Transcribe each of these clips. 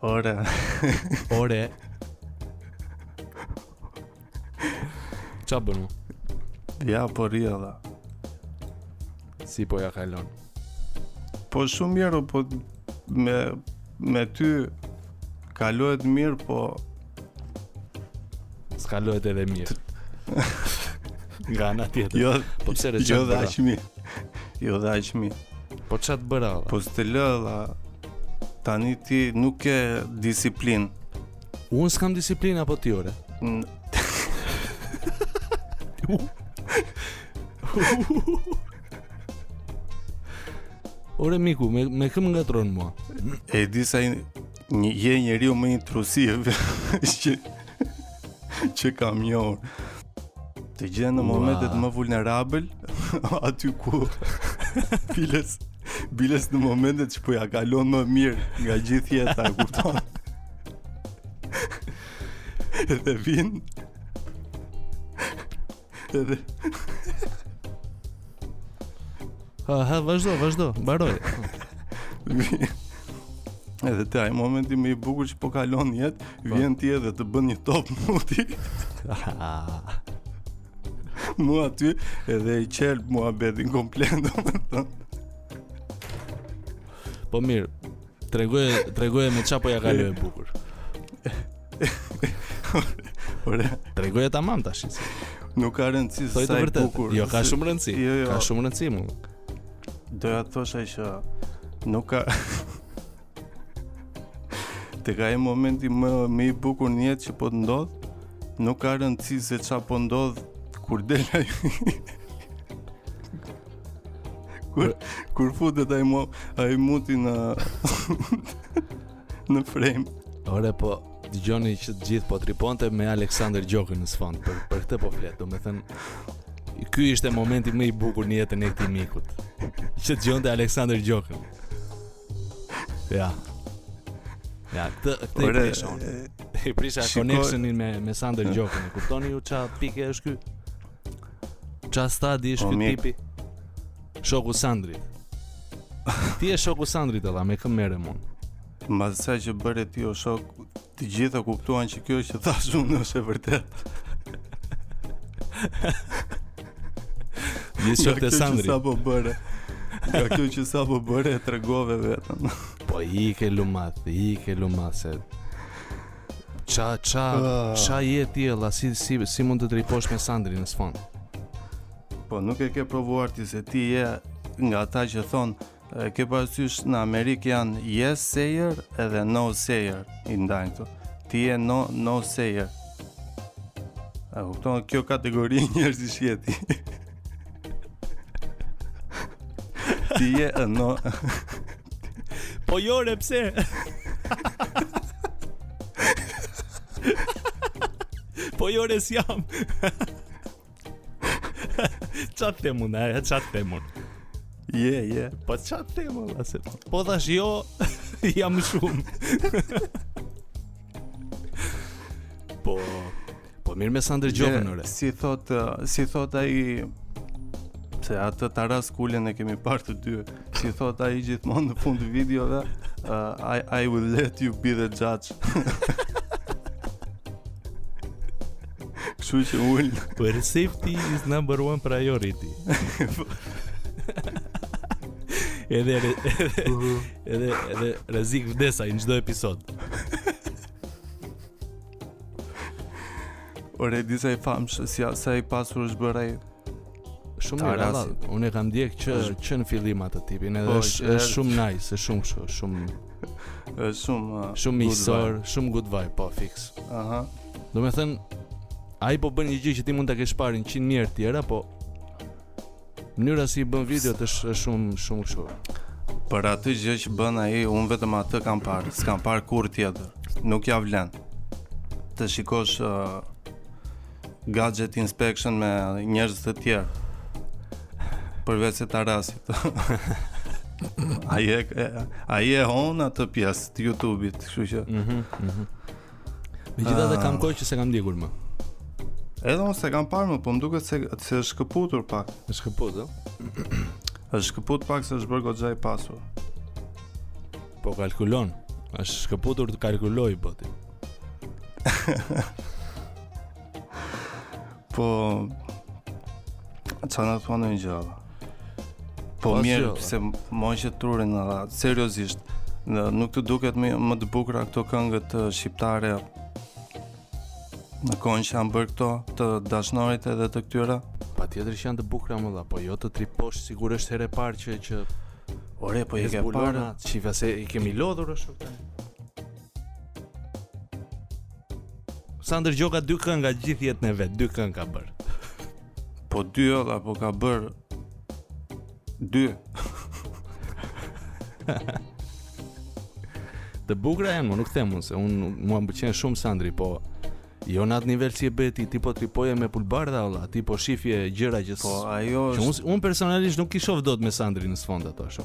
Ore. Ore. Ça bën? Ja, po rrija vëlla. Si po ja kalon? Po shumë mirë, po me, me ty kalohet mirë, po S'kalohet edhe mirë. Nga ana tjetër. Jo, po pse rezon? Jo, dha çmi. Jo, dha çmi. Po ça t'bëra? Po të, vëlla. Tani ti nuk ke disiplinë. Unë s'kam disiplinë apo ti ore? Ore miku, me, me kë më ngatërron mua E di sa i Një je njeriu më intruziv që që kam njohur. Të gjen në momentet më vulnerabël aty ku biles biles në momentet që po ja kalon më mirë nga gjithë jeta, e kupton? Edhe vin Ha, ha, vazhdo, vazhdo, mbaroje. Edhe te ai momenti më i bukur që po kalon në jetë, po. vjen ti edhe të bën një top muti. Mu aty edhe e qelb muhabetin komplet, domethënë. Po mirë, Tregoje, tregoje me ça po ja kaloje bukur. Ore, tregoje tamam tash. Nuk ka rëndësi se sa i bukur. Jo, ka shumë rëndësi. Jo, jo. Ka shumë rëndësi më. Doja të thosha që nuk ka Tek ai momenti më, më i bukur në jetë që po të ndodh Nuk ka rëndësi se ça po ndodh Kur del ai Kur kur futet ai mo, ai muti në në frame. Ore po dëgjoni që të gjithë po triponte me Aleksandër Gjokën në sfond. Për për këtë po flet, domethënë ky ishte momenti më i bukur në jetën e këtij mikut. Që dëgjonte Aleksandër Gjokën. Ja. Ja, këtë këtë Ore, i prisha. I prisha connectionin me me Sander Gjokën. E kuptoni ju ça pike është ky? Ça stadi është ky tipi Shoku i Sandrit Ti je shoku i Sandrit vëlla me kë merre mund Me atë që bëre ti o shok Të gjithë e kuptuan që kjo që thashë unë është e vërtetë Një shok të Sandrit Nga kjo që sapo bëre Nga kjo që sapo bëre e tregove veten Po i ke lumat I ke lumat se Ça, ça, ah. ça je ti e si, si, si mund të triposh me Sandrin në sfond? Po, nuk e ke provuar ti se ti je nga ata që thonë, ke parasysh në Amerikë janë yes sayer edhe no sayer i ndajnë këtu. Ti je no, no sayer. A, kupton, kjo kategori njerëzish je ti. Ti je no. Po jo re pse? Po jo re s'jam. Çat te mund, e çat te mund. Je, je. Po çat te mund, asë. Po tash jo jam shumë. Po mirë me Sandër Gjokën ore. Si thot uh, si thot ai se atë Taras Kulen e kemi parë të dy. Si thot ai gjithmonë në fund të videove, uh, I I will let you be the judge. Kështu që ul. Po safety is number one priority. edhe edhe edhe, edhe rrezik vdes ai në çdo episod. Ore, di sa i famshëm, si sa i pasur është bërë ai. Shumë mirë, valla. Unë e kam ndjek që që në fillim atë tipin, edhe po, është është shumë nice, është shumë kështu, shumë është shumë uh, shumë miqësor, shumë good vibe, po fix. Aha. Domethënë ai po bën një gjë që ti mund ta kesh parë 100 mijë herë tjera, po Mënyra si i bën videot është shumë shumë kështu. Për atë gjë që bën ai, unë vetëm atë kam parë, s'kam parë kurrë tjetër. Nuk ja vlen. Të shikosh uh, gadget inspection me njerëz të tjerë. Përveçse Tarasit. ai e ai e own atë pjesë të YouTube-it, kështu që. Mhm. Mm mhm. Mm Megjithatë kam ah. kohë që s'e kam ndjekur më Edhe unë s'e kam parë më, po më duket se, se është shkëputur pak është shkëput, dhe? është shkëput pak se është bërë goxha i pasur Po kalkulon është shkëputur të kalkuloj, po ti Po Ça, të thua një gjë Po Pas mirë, se më është trurin në ratë Seriosisht në, Nuk të duken më, më të bukra këto këngët shqiptare Në kohën që janë bërë këto Të dashnorit edhe të këtyra Patjetër që janë të bukra madje Po jo të triposh sikur është herë e parë që, që Ore, po i ke parë Qifja se i kemi lodhur është Sander Gjoka dy këngë ka gjithë jetën e vet, dy këngë ka bër. Po dy edhe a po ka bër dy. Të bukura janë, nuk them unë se unë mua më pëlqen shumë Sandri, po jo në atë nivel si e bëre ti, ti po tripoje me pulbardha olla, ti po shifje gjëra që Po ajo që unë un personalisht nuk i shoh dot me Sandrin në sfond ato ashtu.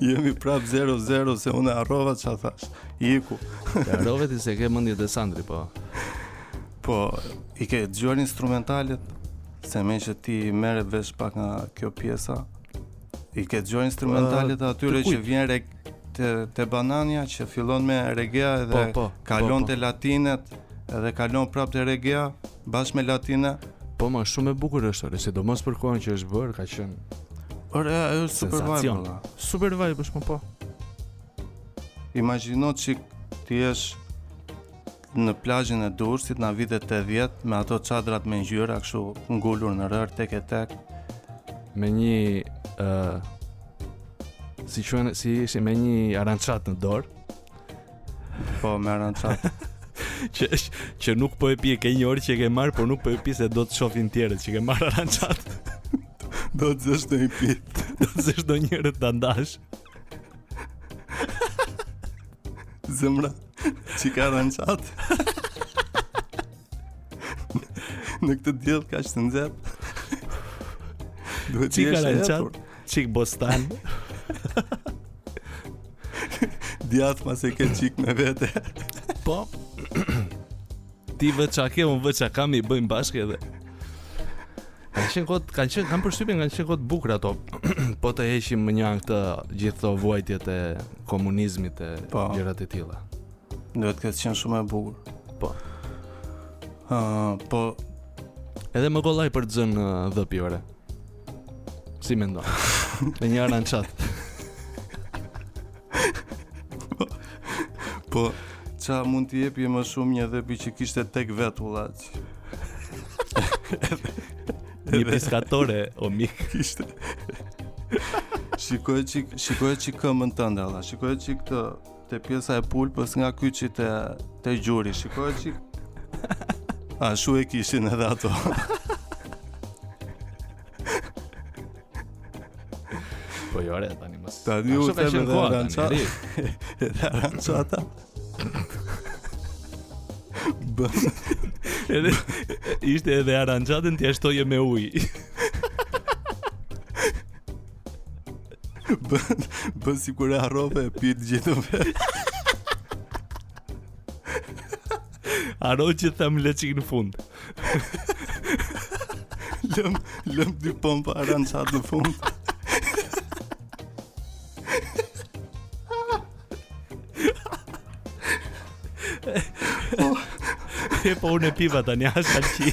Jemi prap 0-0 se unë harrova ça thash Iku Të arrove ti se ke mëndje dhe Sandri po Po, i ke dëgjuar instrumentalet Se meqë ti merr vesh pak nga kjo pjesa I ke dëgjuar instrumentalet uh, atyre Që vjen era, te, te Banania Që fillon me reggae edhe po, po, po kalon po, po. te latinet Edhe kalon prap te reggae Bashkë me latinen. Po mo shumë e bukur është, ore, sidomos për kohën që është bërë, ka qenë. Ore, ajo është super vibe. Valla. Super vibe është më po. Imagjino çik ti je në plazhin e Durrësit në vitet 80 me ato çadrat me ngjyra kështu ngulur në rër tek e tek me një ë uh, si quhen si ishte me një arançat në dorë Po, me arançatë. që, që nuk po e pi, ke një orë që e ke marrë, por nuk po e pi se do të shofin tjerët që ke marrë arançatë. do të zësh ndonjë pitë. do të zësh ndonjë të të ndash. Zemra, që ka arançatë. Në këtë djelë ka që të nëzërë. Duhet që e shë e Çik bostan. Djath mase ke çik me vete. Po. Ti vë ça ke, un vë ça kam i bëjmë bashkë edhe. Ka qenë kohë, ka qenë kam përshtypjen kanë qenë kohë t'bukura ato. po të heqim mënjanë këtë gjithë ato vuajtjet e komunizmit e po. gjërat e tilla. Do të ketë qenë shumë e bukur. Po. Ëh, uh, po edhe më kollaj për të zënë uh, dhëpi ore. Si mendon? Me një arançatë. po, ça mund t'i jepje më shumë një dhëpi që kishte tek vetë ulla? një peskatore, o mik. Kishte. Shikoje çik, shikoje çik këmbën tënde olla, shikoje çik këtë Te pjesa e pulpës nga kyçi te te gjuri, shikoje çik. Ashtu e kishin edhe ato. po jo re tani mos. Tani u them edhe ranca. Edhe ranca ata. Bën. Edhe ishte edhe aranxhatën t'ia shtoje me ujë. Bën si kur e harrove e pi të gjithë vetë. Harro që them leçik në fund. lëm, lëm dy pompa arançatë në fund. Po, po unë e piva tani, asha qi.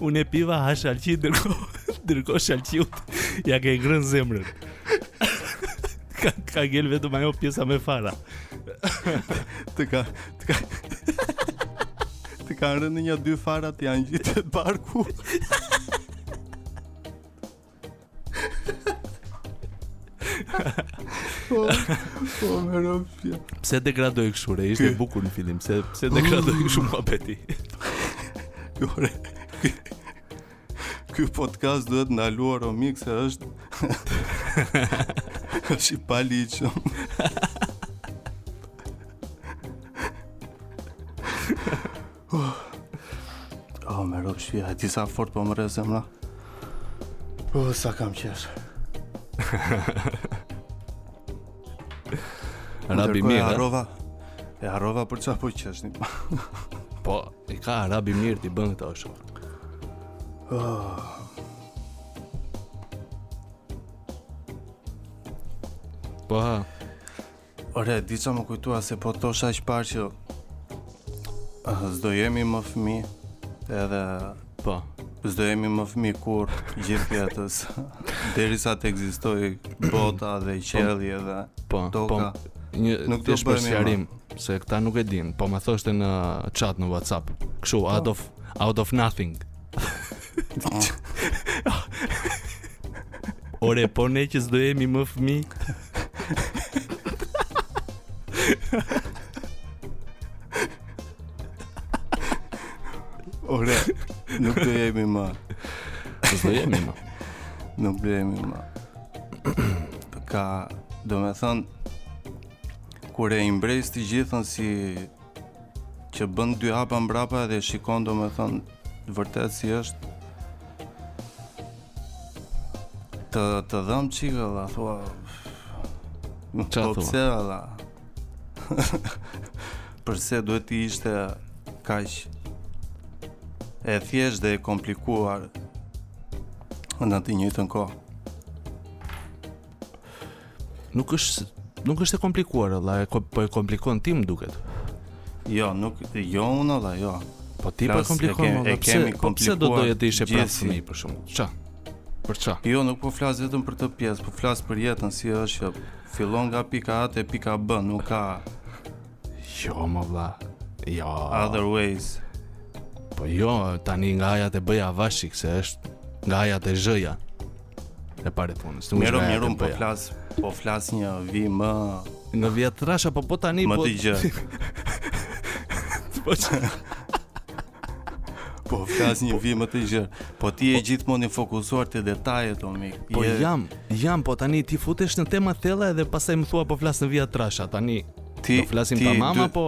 Unë e piva ha shalqi dërko Dërko shalqi Ia ke ngrënë zemrën Ka, ka ngel vetëm ajo pjesa me fara Të ka Të ka Të ka rënë nja dy fara të janë ngjit te barku Po, po, më rëpja. Pse degradoi kështu, re, ishte bukur në fillim, pse, pse degradoi kështu muhabeti. Jo, re, ky podcast duhet ndaluar o mik se është është i paligjshëm Oh, oh më rreh shpina, e disa fort po më rreh zemra. Oh, sa kam qesh. Rabi mirë, e harrova, e harrova për ça po qeshnim. po, i ka rabi mirë ti bën këto ashtu. Oh. Po ha. Ore, di ça m'u kujtua se po thosha më parë që uh, s'do jemi më fëmij edhe po s'do jemi më fëmij kurrë gjithë jetës derisa të ekzistojë bota dhe po, qielli edhe po, po, toka po, një nuk të bëj sqarim se këta nuk e dinë po më thoshte në chat në whatsapp këshu po. out of, out of nothing Ore, po ne që s'do jemi më fëmij Ore, nuk do jemi më S'do jemi më Nuk do jemi më Ka, domethënë Kur e mbledh të gjithën si që bën dy hapa mbrapa dhe shikon domethënë vërtet si është të, të dhemb çikë dhe thua më të përse dhe përse duhet të ishte kaq e thjeshtë dhe e komplikuar në të njëjtën kohë Nuk është nuk është e komplikuar o vlla, po e komplikon ti më duket. Jo, nuk jo unë o vlla, jo. Po ti po e komplikon më, pse kemi po pse do doje të ishe prapë fëmi për shkak. Ça? Për ça? Jo, nuk po flas vetëm për atë pjesë, po flas për jetën si është që fillon nga pika A te pika B, nuk ka Jo, mo vlla. Jo. Other ways. Po jo, tani nga A-ja te B-ja vlla shiko, se është nga A-ja te Zh-ja. E pare punës. More, more, po flas, po flas në vija më... Në vija të trasha, po po tani... Më po- të gjë. Po që... Po flas në vijë më të gjerë. Po ti je gjithmonë i fokusuar te detajet o mik. Po je... jam, jam, po tani ti futesh në tema thella edhe pastaj më thua po flas në vija të trasha tani. Ti do flasim ti, pa mama po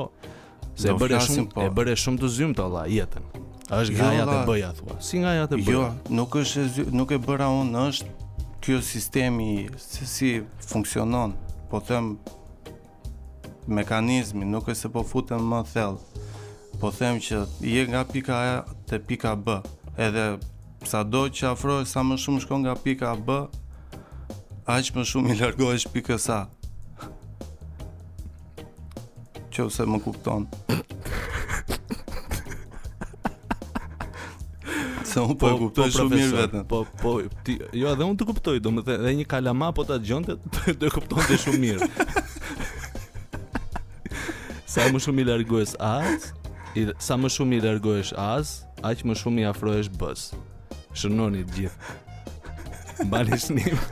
s'e bëre shumë po. e bëre shumë të zymtë o vlla jetën. A është nga jo, A-ja te B-ja thua? Si nga A-ja te B-ja? Jo, nuk është nuk e bëra unë, është kjo sistemi se si funksionon. Po them Mekanizmi, nuk është se po futem më thellë. Po them që je nga pika A te pika B. Edhe sa do që afrohesh sa më shumë shkon nga pika B, aq më shumë i largohesh pikës A. Qoftë se më kupton. Se unë po, po e kuptoj po, shumë mirë vetëm. Po, po, ti, jo, edhe unë të kuptoj, domethënë, edhe një kalama po ta dëgjonte, e, e kuptonte shumë mirë. sa më shumë i largohesh A-së, i, sa më shumë i largohesh A-së, aq më shumë i afrohesh B-së. Shënoni të gjithë. Mbani shënim.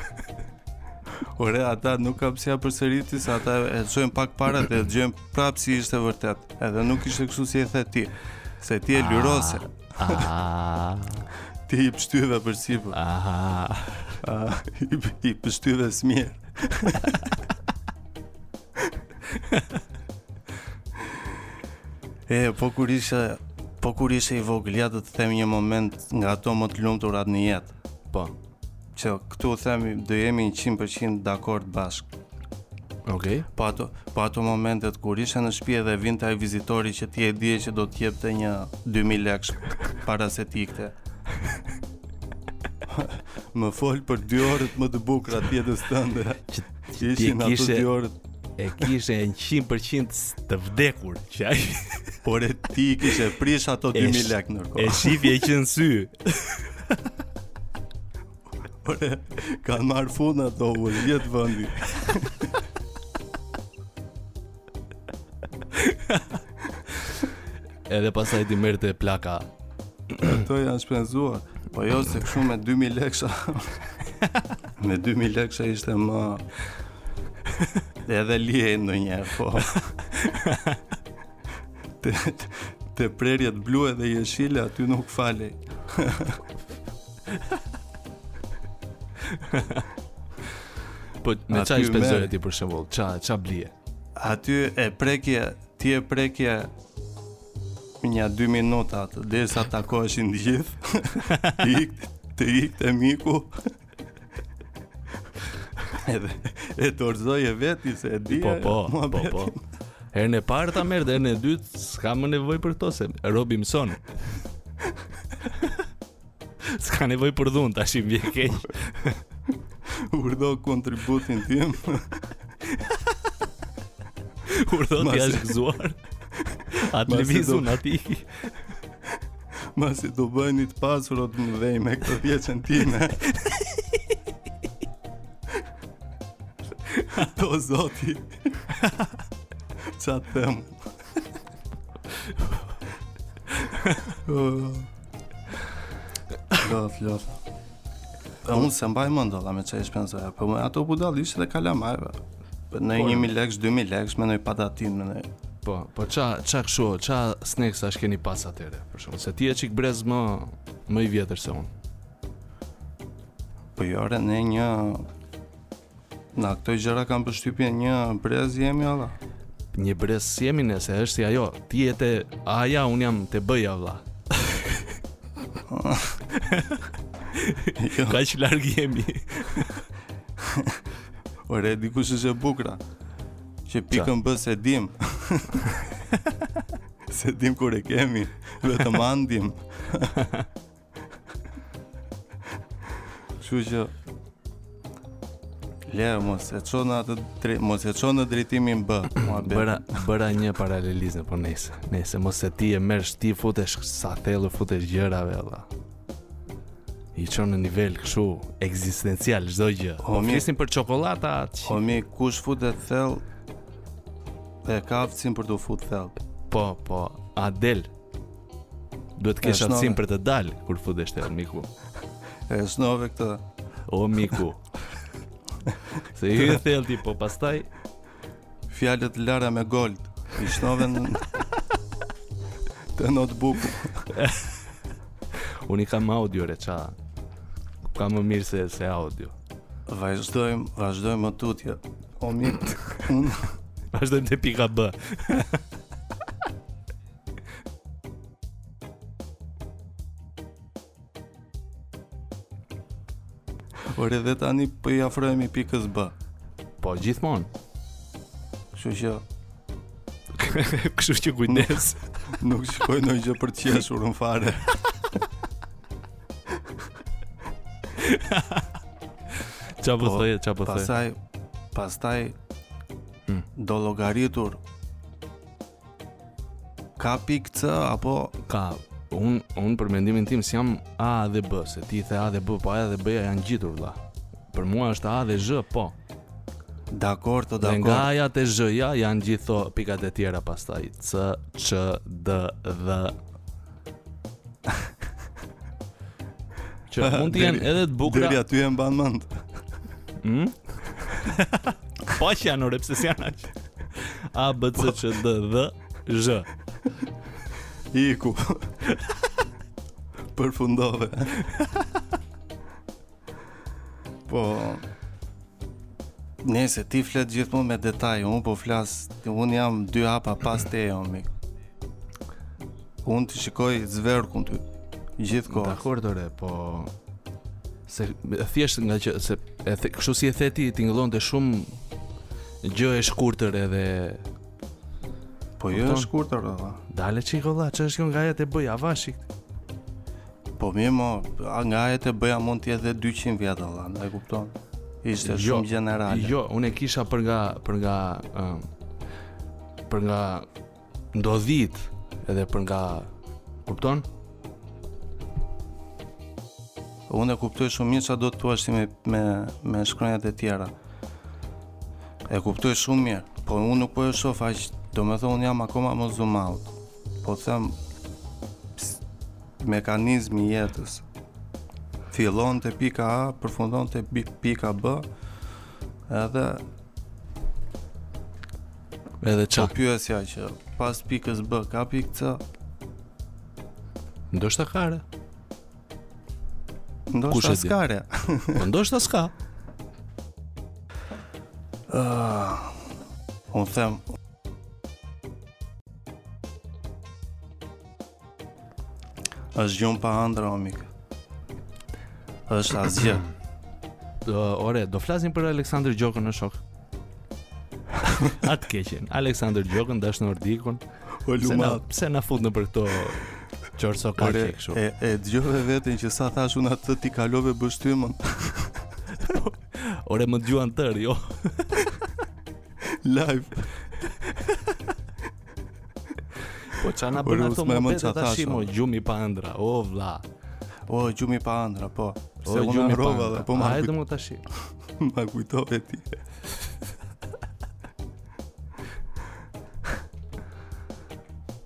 Ore, ata nuk kam si e përsërit, se ata e qojnë pak para dhe dëgjojnë prapë si ishte vërtet, edhe nuk ishte kështu si e the ti, se ti e ah, lyrose. Ah. ti i pështyve përsipër. Ah. ah i pështyve shumë mirë. e, po kur ishe, po kur ishe i vogël, ja do të them një moment nga ato më të lumturat në jetë. Po. që këtu themi do jemi 100% dakord bashkë. Okej. Okay. Po ato po ato momentet kur ishe në shtëpi dhe vinte ai vizitori që ti e dije që do të jepte një 2000 lekë para se të ikte. më fol për dy orët më të bukura të jetës tënde. Që ti ishin ato kishe, dy orët e kishe 100% të vdekur që ai po ore ti i kishe prish ato 2000 lekë ndërkohë. E shifje që në sy, Ore, kanë marrë fund ato u jet vendi. Edhe pasaj t'i merrte plaka. Ato janë shpenzuar. Po jo se kështu me 2000 lekësha. me 2000 lekësha ishte ma Edhe lihej ndonjëherë, po. te, te prerjet blu edhe jeshile aty nuk falej. po me ça i shpenzoje ti për shembull, ça ça blije. Aty e prekje, ti e prekje nja 2 minuta derisa takoheshin të gjithë. Të ik, të ikte miku. Edhe e dorzoje vetë se e di. Po po, po po. po. Herën e parë ta merr dhe herën e dytë s'ka më nevojë për këto se robi mëson. S'ka nevojë për dhunë tash i vjen keq. Urdho kontributin tim. Urdho ti, gëzuar. Atë lëvizjen aty. Masi u bëjnë i të pasur o të vemë me këtë djeqen time Ato zoti Ça të them Lot, lot A unë s'e mbaj mend vlla me ça i shpenzoja Për po më ato budallëqet e kalamajve Po në 1000 lekë, 2000 lekë, me nji patatinë me nji. Po, po ça ça kshu, ça snacks s'keni pas atëhere, për shkak se ti je çik brez më më i vjetër se unë. Po jo ore ne një Në këto gjëra kam përshtypje një brez jemi vlla Një brez jemi nëse është si ajo Ti je te A-ja unë jam te B-ja vlla jo. Kaq larg jemi Ore, di ku është e bukra. Që pikën B s'e dimë. s'e dimë kur e kemi, vetëm A-në dimë. Kështu që Le, mos e çon në atë dre, mos e çon në drejtimin B. Bëra bëra një paralelizëm po nëse, nëse mos se ti e merr ti futesh sa thellë u futesh gjërave vlla. i çon në nivel kështu ekzistencial çdo gjë. Po flisim për çokollata atë. Po mirë kush futet thellë e ka aftësinë për t'u fut thellë. Po, po, a del. Duhet të kesh aftësinë për të dalë kur futesh thellë miku. E shënove këtë. O miku. Se i thellë ti po pastaj Fjalë të lara me Gold i shënove te notebook. Unë i kam audio ore ça ka më mirë se, se audio Vazhdojmë, vazhdojmë më tutje O mirë Unë Vazhdojmë te pika B Por edhe tani po i afrohemi pikës B Po gjithmonë Kështu që Kështu që kujdes Nuk, nuk shikoj ndonjë gjë për të qeshur unë fare Ça po, po thoje, ça po thoje Pastaj, pastaj hmm. Do llogaritur Ka pikë C apo ka unë unë për mendimin tim s'jam A dhe B, se ti the A dhe B, po A-ja dhe B-ja janë ngjitur vëlla. Për mua është A dhe Zh, po. Dakor, të dakor. Nga A-ja te Zh-ja janë gjithë ato pikat e tjera pastaj. C, Ç, D, Dh, Që mund të jenë edhe të bukura. Deri aty e mban mend. Hm? Po aq janë ore, pse s'janë aq? A, B, C, Ç, D, Dh, Zh. Iku. Përfundove. Po Nëse ti flet gjithmonë me detaje, unë po flas, unë jam dy hapa pas teje mo. Unë të shikoj zverkun ty. Gjithë kohë. Dakord ore, po se thjesht ngaqë siç e the, kështu si e the ti tingëllonte shumë gjë e shkurtër edhe po jo e shkurtër vëlla dale çik vëlla ç'është kjo nga A-ja te B-ja avash Po mirë mo, nga A-ja te B-ja mund të jetë dhe 200 vjet o vëlla, e kupton? Ishte jo, shumë gjenerale. Jo, unë e kisha për nga, për nga, um, për nga ndodhitë edhe për nga, kupton? Unë e kuptoj shumë mirë se ça do të thuash me me me shkronjat e tjera. E kuptoj shumë mirë, por unë nuk po e shoh aq, domethënë unë jam akoma më zoom out. Po them mekanizmi i jetës fillon te pika A, përfundon te pika B, edhe edhe ça po pyesja që pas pikës B ka pikë C. Ndoshta ka ore. Ndoshta s'ka ore. Po ndoshta s'ka. Ah. Uh, unë them është gjumë pa andra, o mikë. është asgjë. Do, ore, do flasim për Aleksandr Gjokën në show. Atë keqen. Aleksandr Gjokën, Dashnor Dikon. O lumat. Pse na fut nëpër këto qorrsokaqe këshu. E, e dëgjove veten që sa thash unë atë ti kalove bështymën. ore, më dëgjuan tërë, jo. Live. Po ça na bën ato më mund të tash më gjumi pa ëndra, o vlla. O gjumi pa ëndra, po. Se o, gjumi pa ëndra, po mo. Hajde më tash. Ma kujtove ti.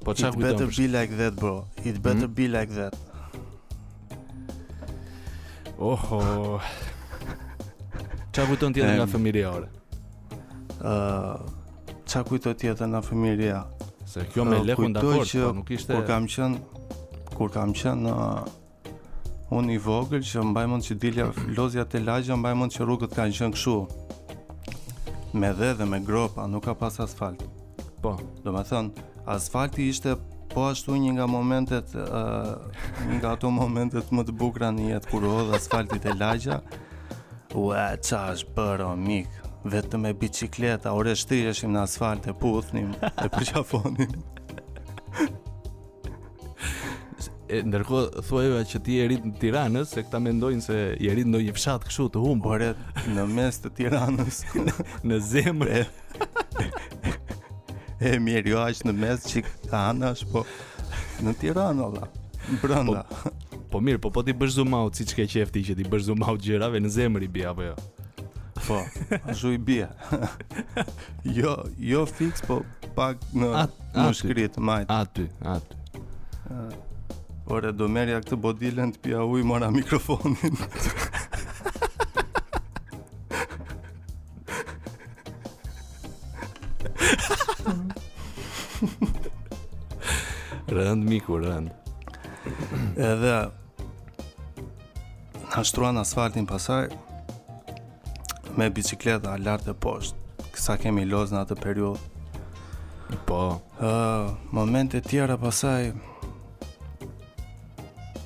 Po ça kujtove? It better be like that, bro. It better mm -hmm. be like that. Oho. Çfarë kujton tjetër nga fëmijëria ore? Ë, uh, çfarë kujton tjetër nga fëmijëria? Se kjo me lekun dakord, që, po nuk ishte kur kam qen kur kam qen në uh, unë i vogël që mbaj mend që dilja lozja te lagja mbaj mend që rrugët kanë qenë kështu me dhe dhe me gropa nuk ka pas asfalt Po, domethënë, asfalti ishte po ashtu një nga momentet, uh, një nga ato momentet më të bukra në jetë, kur u hodh asfalti te lagja, ue ça është bërë o mikë, vetëm me bicikleta, ore shtriheshim në asfalt e puthnim, e përqafonim. e ndërkohë thuaja që ti je rrit në Tiranë, se këta mendojnë se je rrit ndonjë fshat kështu të humbur e në mes të Tiranës, në zemër. e mirë, jo aq në mes çika anash, po në Tiranë o vlla. Brenda. Po, po mirë, po po t'i bësh zoom out siç ke qejf ti që t'i bësh zoom out gjërave në zemër i bie apo jo. Po, ashtu i bie. jo, jo fix, po pak në At, në shkrit majt. Aty, aty. Uh, ore do merrja këtë bodilen të pia ujë mora mikrofonin. rëndë miku rëndë. Edhe na shtruan asfaltin pasaj. me bicikleta lart e poshtë. Sa kemi loz në atë periudhë. Po, Ë, momente të tjera pasaj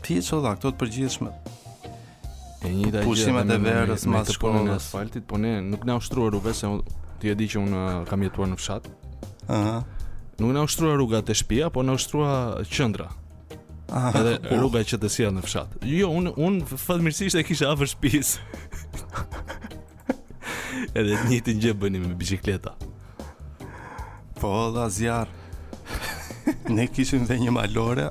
Ti e di o vlla, këto të përgjithshme e njëjta gjë. Pushimet edhe e me- me- verës, me mas këtë punën e shkollës. asfaltit, po ne nuk na u shtrua rruga se unë- ti e di që unë uh, kam jetuar në fshat. Aha. Nuk na u shtrua rruga te shtëpia, po na u shtrua qendra. Aha, edhe po. rruga që të sjell në fshat. Jo, unë un fatmirësisht e kisha afër shtëpisë. edhe të njëjtën gjë bëni me biçikleta. Po, la zjarr. ne kishim dhe një malore.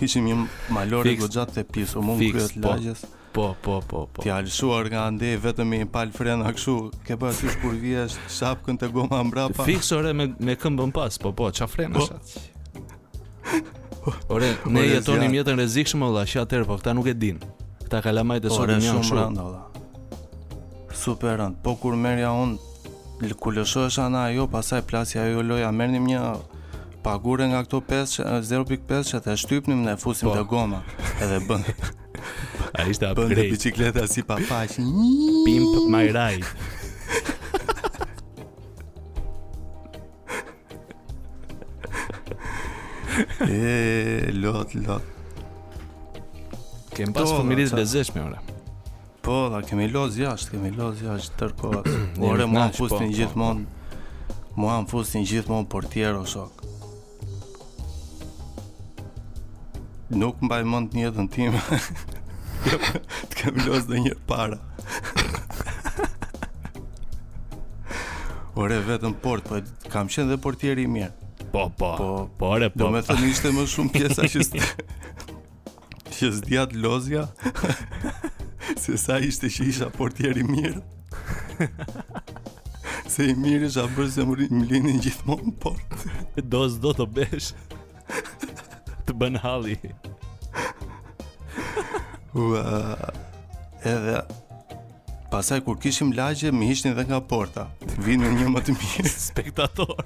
kishim një malore goxha të pisur, mu në krye të po. lagjes. Po. Po po po po. Ti lëshuar nga ande vetëm me një pal frena kështu, ke pa si kur vjesh shapkën te goma mbrapa. Fiks ore me me këmbën pas, po po, ça frenash po. Ore, ne jetonim jetën rrezikshëm valla, që atëherë po këta nuk e din. Këta kalamajtë e sotëm janë shumë kështu. rëndë valla. Super rëndë. Po kur merja un kur lëshohesh andej ajo, pastaj plasja ajo loja, merrnim një pagure nga këto 0.5 që të shtypnim dhe fusim po. të goma edhe bën A ishte upgrade. Bënte bicikleta si papash. Pimp my ride. e, lot, lot. Kem pas fëmijëri të dilje me ora. Po, da, kemi loz jashtë, kemi loz jashtë, tër kohës. Ore, mua më fustin po, po, gjithmonë, po. mua më fustin gjithmonë portier o shokë. Nuk mbaj mend në jetën time. Jo, të kem loz dhe njëherë para. Ore vetëm port, po kam qenë dhe portier i mirë. Po, po. Po, po, ore, po. Do me thënë ishte më shumë pjesa që Që s'dija të lozja Se sa ishte që isha portier i mirë Se i mirë isha bërë se më linin gjithmonë në port Do s'do të besh Të bën halli Ua Edhe Pasaj kur kishim lagje Më hiqshin dhe nga porta Vinin një më të mirë Spektator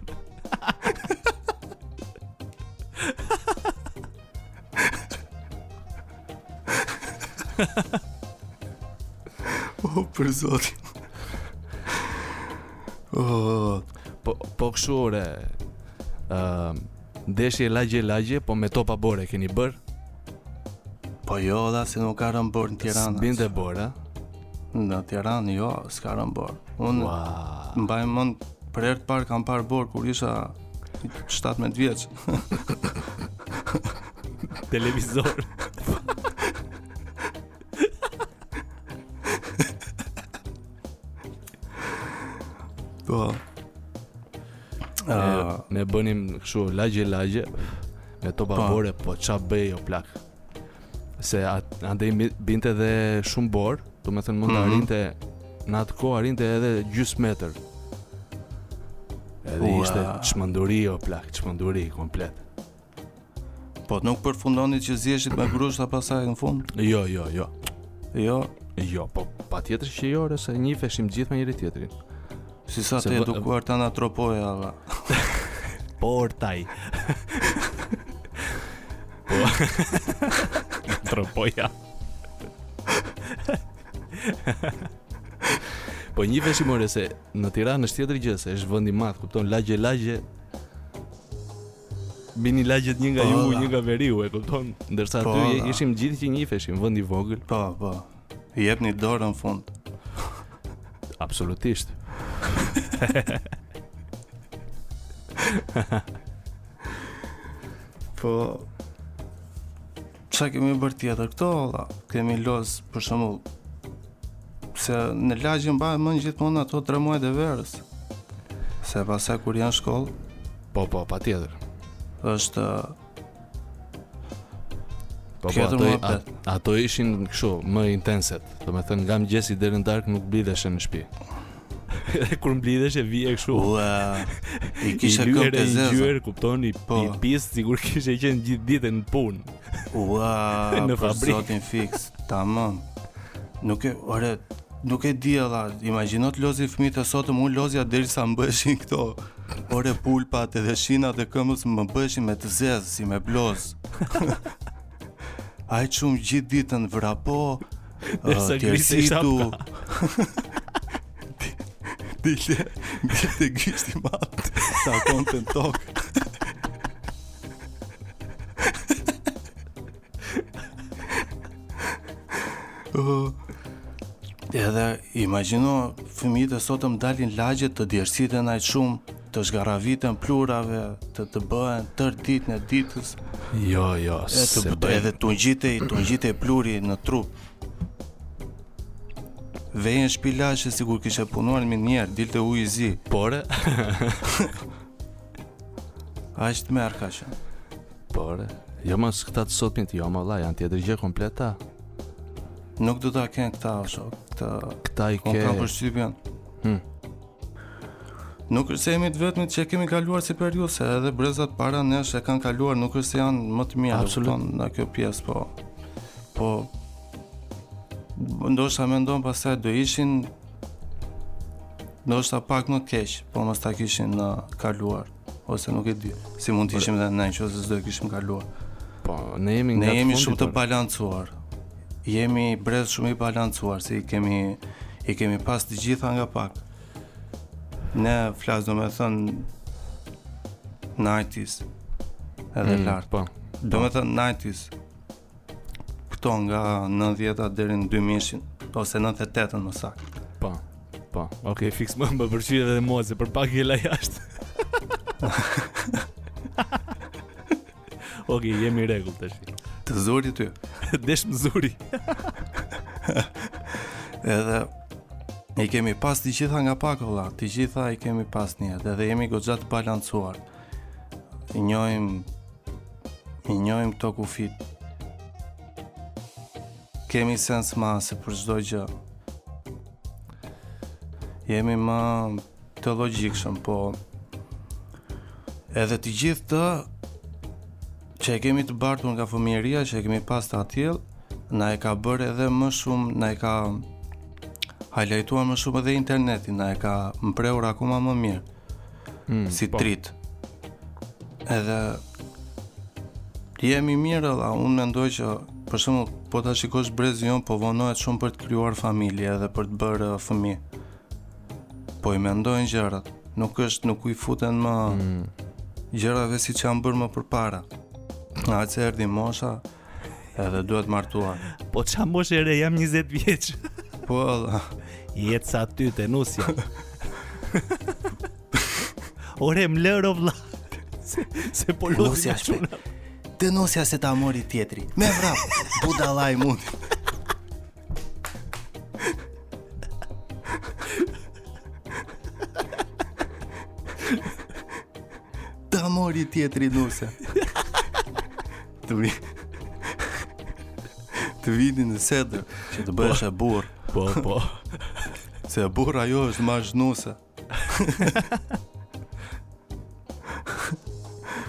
O për zotin. Oh, po po kshu ore. Ëm ndeshje lagje lagje, po me topa bore keni bër? Po jo, da se nuk ka rënë bor në Tiranë. Binte bor, a? Në Tiranë jo, s'ka rënë bor. Unë wow. mbaj mend për herë të parë kam parë bor kur isha 17 vjeç. Televizor. Po. Ah, ne bënim kështu lagje lagje me topa po. bore, po ça bëhej o plak. se andej binte dhe shumë borë, domethënë mund të mm -hmm. arrinte në atë kohë arinte edhe gjysmë metër. Edhe Ua. ishte çmenduri o plak, çmenduri komplet. Po nuk përfundonit që ziheshit me grushta pastaj në fund? Jo, jo, jo. Jo, jo, po patjetër që jo, se njifeshim të gjithë me njëri-tjetrin. Si sa të edukuar këta nga Tropoja, vlla. Po pra. Po. Tropoja. Po njifeshim ore se në Tiranë është tjetër gjë, se është vend i madh, kupton lagje lagje. Binin lagjet një nga po, jugu, një nga veriu, e kupton? Ndërsa po, aty ishim të gjithë që njifeshim, vend i vogël. Po, po. Jepnit dorën në fund Absolutisht Po Ça kemi bërë tjetër këto vlla Kemi loz për shembull Se në lagje mbaj mend gjithmonë ato tre muajt e verës Se pastaj kur janë shkollë Po po patjetër është Po po, ato, ato ishin kështu më intenset. Domethënë nga mëngjesi deri në darkë nuk mblidheshe në shtëpi. Edhe kur mblidheshe vije kështu. Ua. I kisha këmbët e zeza. Zhgjyer, kupton, i po. i pis, sikur kishe qenë gjithë ditën në punë. Ua. në fabrikë. Për Zotin fiks, tamam. Nuk e, ore, Nuk e di vlla, imagjino të lozin fëmijët e sotëm, unë lozja derisa më bëheshin këto. Ore pulpat edhe shinat e këmbës më bëheshin me të zezë si me bloz. Aq shumë gjithë ditën vrapo. Derisa grisej shapka Dilte, dilte gishti i madh, takonte në tokë. Uh, edhe imagjino fëmijët e sotëm të dalin në lagje të djersiten aq shumë të zhgarraviten pluhurave, të të bëhen tërë ditën e ditës. Jo, jo, se të, edhe të ngjitej, të ngjitej pluhuri në trup. Vije në shpi laheshe sikur kishe punuar në minierë, dilte uji i zi. Po ore. Ah ç'më merr kaq shumë. Po ore, jo më se këta të sotmit, jo më vla, janë tjetër gjë komplet ata. Nuk do të ta kenë këta, o shok, këta... Këta i ke... Kam përshtypjen. Hmm. Nuk është se jemi të vetëmit që kemi kaluar si periudhë, se edhe brezat para nesh e kanë kaluar, nuk është se janë më të mirë, Absolut. në këtë pjesë, po... Po... Ndoshta mendon pastaj do ishin... Ndoshta pak më keq, po mos ta kishin kaluar. ose nuk e di. Si mund të po- ishim dhe ne nëse s'do e kishim kaluar. Po, ne jemi nga Ne jemi shumë të balancuar. Jemi brez shumë i balancuar, se kemi i kemi pas të gjitha nga pak. Ne flas domethënë nineties edhe mm, lart. Po. Domethënë nineties Këto nga 90-ta deri në 2000-shin ose 98-ën më saktë. Po. Po. Okej, okay, fix më më pëlqen edhe mua se për pak ngela jashtë. Okej, okay, jemi rregull tash. Të zuri ty. Desh më zuri. edhe i kemi pas të gjitha nga pak valla, të gjitha i kemi pas një, edhe jemi goxha të balancuar. I njohim i njohim këto kufijtë. Kemi sens mase për çdo gjë. Jemi më të logjikshëm, po edhe të gjithë këtë që e kemi të bartur nga fëmijëria që e kemi pas të atillë, na e ka bërë edhe më shumë, na e ka hajlajtuar më shumë edhe interneti, na e ka mprehur akoma më mirë. mm, si po. trait. Edhe jemi mirë dhe unë mendoj që për shembull po ta shikosh brezi jonë po vonohet shumë për të krijuar familje dhe për të bërë uh, fëmijë. Po i mendojnë gjërat, nuk është nuk i futen më mm. gjërave siç janë bërë më përpara. Ngaqë erdhi mosha, Edhe duhet martuar. Po ça moshe ore, jam 20 vjeç. Po edhe. Jetë sa aty te nusja. Ore, më lërë o vla. Se, se po lësë nga quna. Te nusja se ta mori tjetri. Me vrap, budalaj mund. Ta mori tjetri nusja. Të vi. Të vini në sedër që të bëheshe burrë. Po, po. Se burrë ajo është ma zhnuse.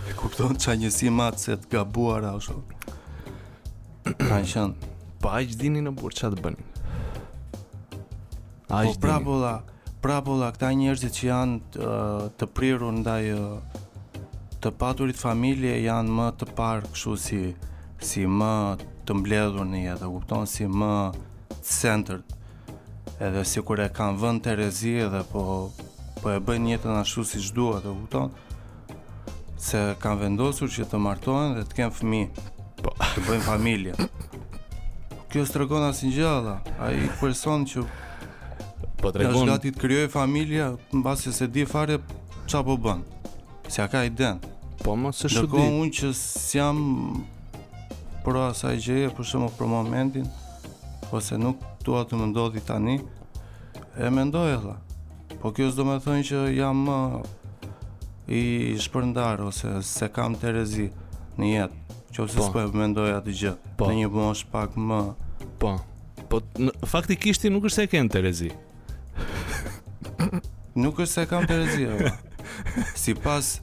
e kupton ça njësi matëse të gabuara ashtu. Kanë qenë. Po aq dinin, o burrë, ça të bënin. Ai po prapë valla. Prapë valla këta njerëzit që janë të prirur ndaj të paturit familje janë më të parë kështu si si më të mbledhur në jetë, e kupton si më center. Edhe sikur e kanë vënë në terezi dhe po po e bëjnë jetën ashtu siç duhet, e kupton? Se kanë vendosur që të martohen dhe të kenë fëmijë Po Të bëjnë familje Kjo s'tregon asnjë gjë lala Ai person që Po tregon Është gati të krijojë familje Mbase s'e di fare Ça po bën S'ia ka idenë Po më se shudim Ndërkohë unë që s'jam Pro asaj gjëje Për shembull për momentin Ose nuk Dua të më ndodhi tani E mendoj edhe. Po kjo s'domethënë që jam më i shpërndar ose s'e kam terezi në jetë. Qoftë se po s'po e mendoj atë gjë. Po. Në një moshë pak më... Po. Po, në, faktikisht ti nuk është se e ke në terezi. nuk është s'e kam terezi, Sipas...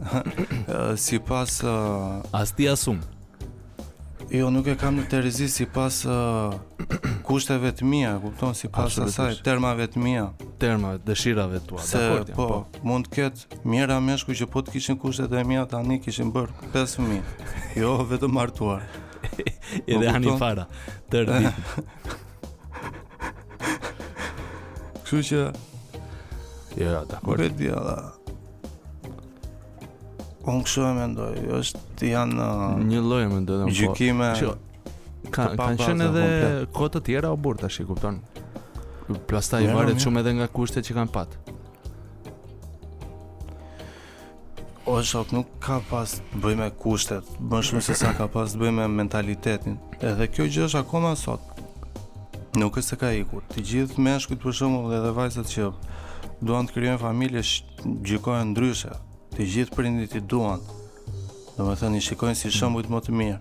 sipas... Uh... As ti asum. Jo, nuk e kam në terezi sipas uh, kushteve të mia, kupton, sipas asaj, termave të mia. Termave, dëshirave të tua, dakord jam. Po, po, mund të ketë mijëra meshkuj që po të kishin kushtet e mia, tani kishin bërë 5 fëmijë, jo vetëm martuar. Edhe po, ani fara, terezi. Kështu që... Jo, ja, dakord. Vetë djela. Unë kështu e mendoj, është janë uh, një lloj më mendoj. Po. Gjykime. Po, kanë qenë edhe kohë të tjera o burrë tash e kupton. Plastaj varet shumë edhe nga kushtet që kanë pat. O shok, nuk ka pas të bëj me kushtet, më shumë se sa ka pas të bëj me mentalitetin. Edhe kjo gjë është akoma sot. Nuk është se ka ikur. Të gjithë meshkujt për shembull edhe vajzat që duan të krijojnë familje gjykojnë ndryshe. Të gjithë prindit i duan. Domethënë i shikojnë si shembujt më të mirë.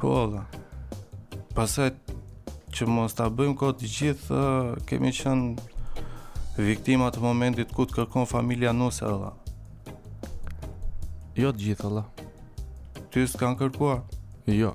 po. Dhe. Pastaj që mos ta bëjmë kot të gjithë uh, kemi qenë viktima të momentit ku të kërkon familja nuse lala. Jo të gjithë lala. Ty s'kanë kërkuar? Jo.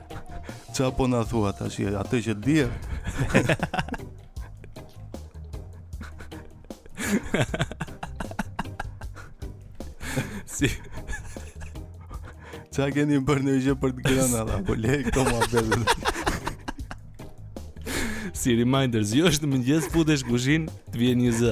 Ça po na thua tash atë që dje Si Ça keni bërë gjë për të ngrënë lala po le këto ma bërë Si reminders, jo është në mëngjes, futesh kuzhinë, të vjen një zë.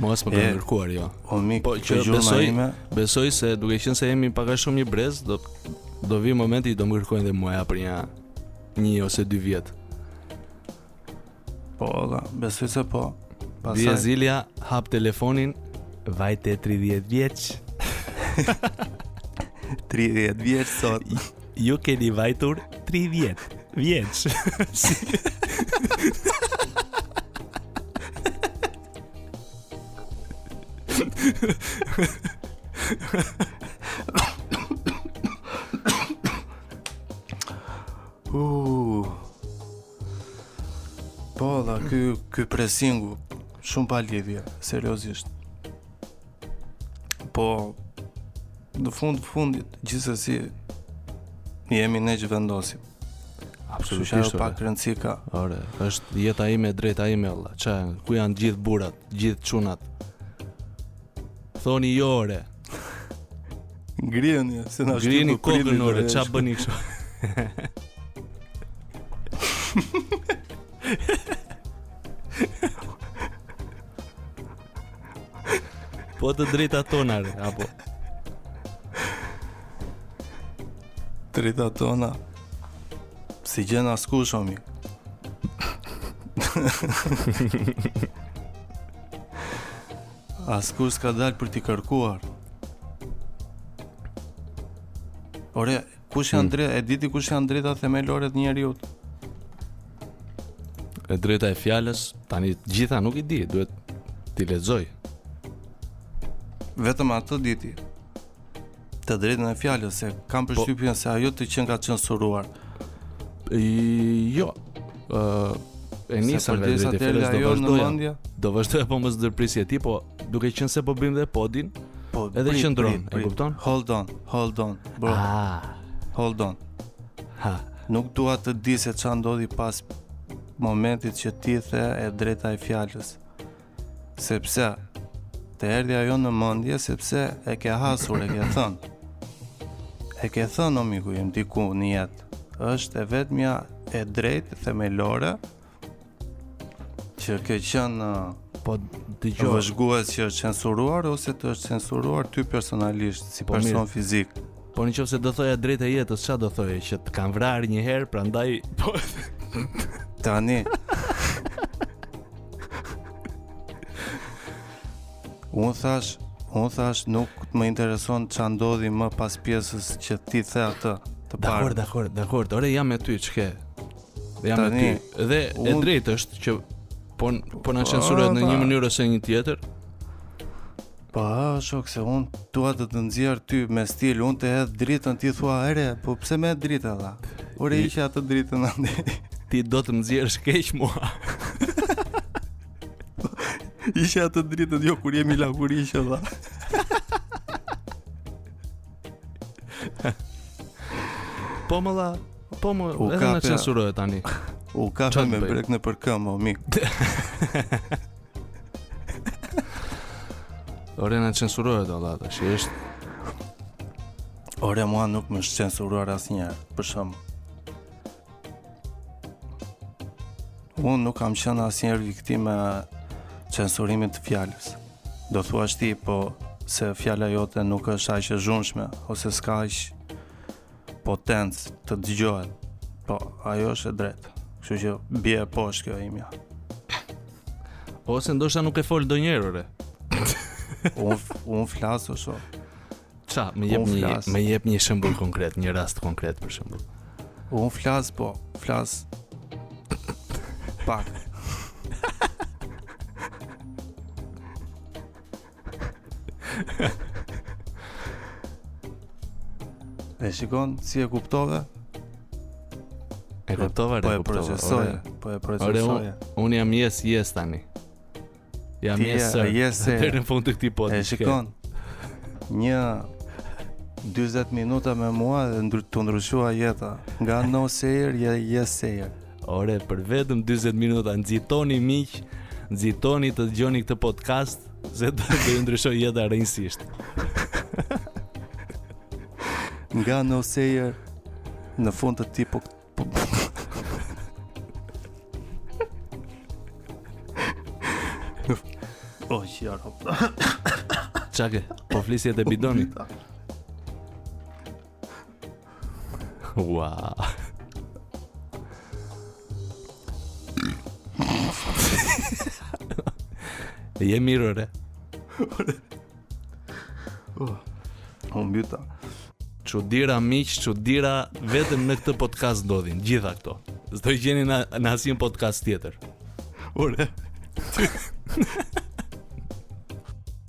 Mos më ka kërkuar jo. O mik, po që besoj, ime... besoj se duke qenë se jemi pak a shumë një brez, do do vi momenti do më kërkojnë dhe mua për nja një ose dy vjet. Po, da, besoj se po. Pastaj... Bie zilja, hap telefonin, vajte 30 vjeç. 30 vjeç sot. Ju keni vajtur 30 vjeç. Uh. Po, la, ky, ky presingu, shumë pa lidhje, seriozisht. Po në fund fundit gjithsesi jemi ne që vendosim. Absolutisht. Sa pak rëndësi ka. Ore, është jeta ime, drejta ime valla. Ça, ku janë gjithë burrat, gjithë çunat? Thoni jo ore. Ngrieni, se na shtypin. Ngrieni ore, ça bëni kështu? Po të drejta tona re, apo Të drejta tona S'i gjen askush o mik Askush s'ka dalë për t'i kërkuar Ore, Kush janë hmm. drejtat? E di ti kush janë drejtat themelore të njeriut? E drejta e fjalës, tani të gjitha nuk i di, duhet t'i lexoj. Vetëm atë di ti. Të drejtën e fjalës se kam po- përshtypjen po, se ajo të qenka censuruar. Jo. Ë e nisën vetë të fjalës do vazhdojë. Do vazhdoja po mos ndërprisje ti, po duke qenë se po bëjmë dhe podin, po edhe qëndron, e kupton? Hold on, hold on, bro. Ah. Hold on. Ha. Nuk dua të di se ça ndodhi pas momentit që ti the e drejta e fjalës. Sepse të erdhi ajo në mendje sepse e ke hasur, e ke thënë. E ke thënë o miku im diku në jetë. Është e vetmja e drejtë themelore Që ke qenë po dëgjoj vëzhgues që është censuruar ose të është censuruar ty personalisht si po, person mirë. fizik. Po në qoftë se do thoja drejta e jetës, ça do thoje që të kanë vrarë një herë, prandaj po tani Unë thash, unë thash nuk më intereson ça ndodhi më pas pjesës që ti the atë të parë. Dakord, dakord, dakord. Ore jam me ty ç'ke. Dhe jam me ty. Dhe e drejtë është që po na censurohet në një mënyrë ose një tjetër. Po, shiko se un dua të të nxjerr ty me stil, un të hedh dritën ti thua, "Ore, po pse më hedh drita dha?" Ore hiqe atë dritën andaj. Ti do të më nxjerrësh keq mua. Hiqe atë dritën jo kur jemi lagur kur isha dha. Po më la, Po më, u edhe na censurojnë tani. U kapëm me brekë nëpër këmbë, o mik. Ore na censurojnë fjalët, që është... Ore mua nuk më është censuruar asnjëherë, për shembull. Unë nuk kam qenë asnjëherë viktimë e censurimit të fjalës. Do thuash ti, po se fjala jote nuk është aq e zhurmshme, ose s'ka aq potencë të dëgjohet. Po, ajo është e drejtë. Kështu që bie poshtë kjo imja. Ose ndoshta nuk e fol ndonjëherë ore. un un flas o shok. Ça, më jep një, më jep një shembull konkret, një rast konkret për shembull. Un flas po, flas pak. E shikon si e kuptove? E kuptova, po e procesoj, po e procesoj. Un jam yes yes tani. Jam yes sir. Yes sir. Deri në fund të këtij podcasti. E shikon. Një 40 minuta me mua dhe t'u ndryshua jeta. Nga no sir je yes sir. Ore, për vetëm 40 minuta nxitoni miq, nxitoni të dëgjoni këtë podcast se do ju ndryshojë jeta rrënjësisht. Nga no sir në fund të tij po po, O, oh, që jarë, Ça ke, po fliste bidoni. Ua. A je mirë ore. Oh, u mbyta. Çudira miq, çudira vetëm në këtë podcast ndodhin të gjitha këto. S'do i gjeni në, në asnjë podcast tjetër. Ore.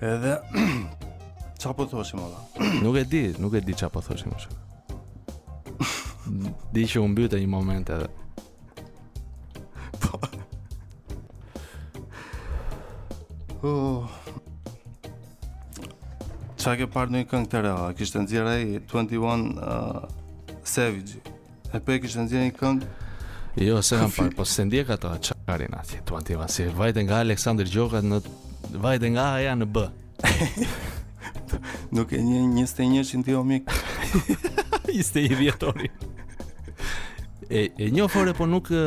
Edhe ça po thoshim? Nuk e di, nuk e di ça po thoshim më shumë. Di që u mbytë një moment edhe. Po. Oh. Ça ke parë ndonjë këngë të re? Kishte nxjerrë ai 21 uh, Savage E pe kishte nxjerrë një këngë. Jo, s'e kam parë, po s'e ndjek atë karin, atë twenty one-in. Si vajte nga Aleksandër Gjoka në vajte nga A-ja në B. Nuk e njeh 21-shin ti, o mik. Ishte i vjetori. E e njof ore po nuk e,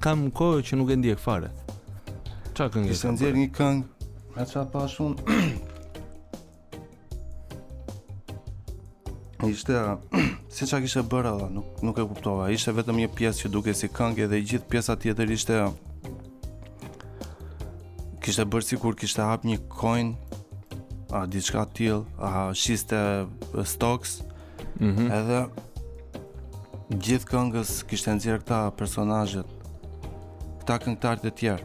kam kohë që nuk e ndjek fare. Ça kënge? Kishte nxjerrë një këngë. Me ça pashë unë Ishte, si ça kishte bërë, nuk, nuk e kuptova, ishte vetëm një pjesë që dukej si këngë dhe gjithë pjesa tjetër ishte kishte bërë sikur kishte hap një coin a diçka të tillë a shiste stocks mm -hmm. edhe gjithë këngës kishte nxjerrë këta personazhet këta këngëtarët e tjerë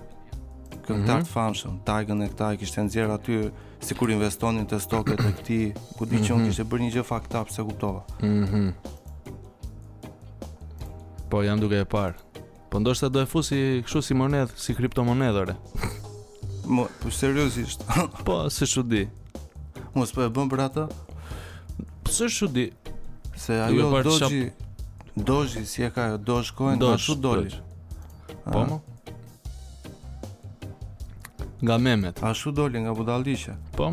këngëtarë të mm -hmm. famshëm Tygën e këta kishte nxjerrë aty Sikur investonin te stoket e këtij, ku di gjë unë mhm. kishte bërë një gjë fucked up, s'e kuptova. Mhm. Po jam duke e parë. Po ndoshta do e fusi kështu si monedhë, si kriptomonedhë ore. Mo, po seriozisht. po, se ç'u di. Mos po e bën për atë? Po se ç'u di. Se ajo doji Doji si e ka Dogecoin ashtu doli. Po. Nga memet. Ashtu doli nga budalliqe. Po.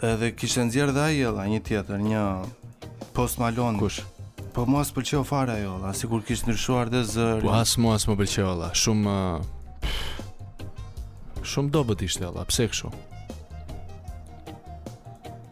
Edhe kishte nxjerr dhe ai edhe një tjetër, një Post Malone. Kush? Po mua s'më pëlqeu fare ai, vlla sikur kish ndryshuar dhe zëri. Po as mua s'më pëlqeu vlla, shumë shumë dobët ishte vlla, pse kështu?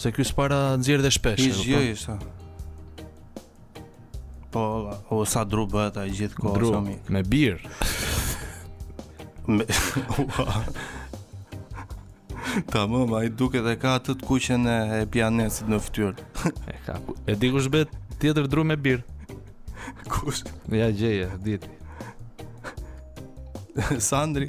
Se ky s'para nxjerr dhe shpesh. Hiç gjë ishte. Po, o sa dru bëhet ai gjithë kohë dru, mik. Me birrë. me... Tamam, ai duket dhe ka atë të kuqen e, e pijanecit në ftyrë E ka ku... E di kush bëhet tjetër dru me birrë Kush? Ja gjeje, dit Sandri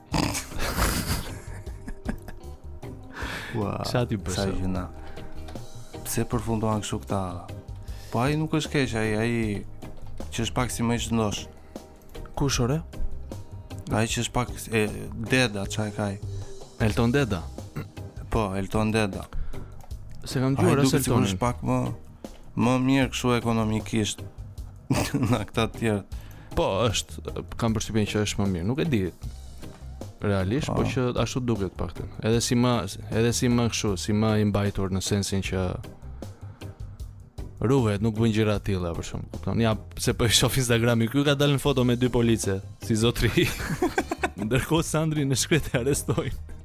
Ua, sa ti bësh? Sa gjëna. Pse përfunduan kështu këta? Po ai nuk është keq, ai ai që është pak si më i shëndosh. Kush ore? Ai që është pak ai Deda, ça ka ai. Elton Deda. Po, Elton Deda. Se kam dëgjuar as Elton. Ai duket pak më mirë kështu ekonomikisht. nga këta të tjerët. Po, është, kam përshtypjen që është më mirë. Nuk e di realisht, po, po që ashtu duket të paktën. Edhe si më, edhe si më kështu, si më i mbajtur në sensin që ruhet, nuk bën gjëra të tilla për shembull. Kupton? Ja, se po i shoh Instagramin, ky ka dalë në foto me dy police, si zotri. Ndërkohë Sandrin e shkretë e arrestojnë.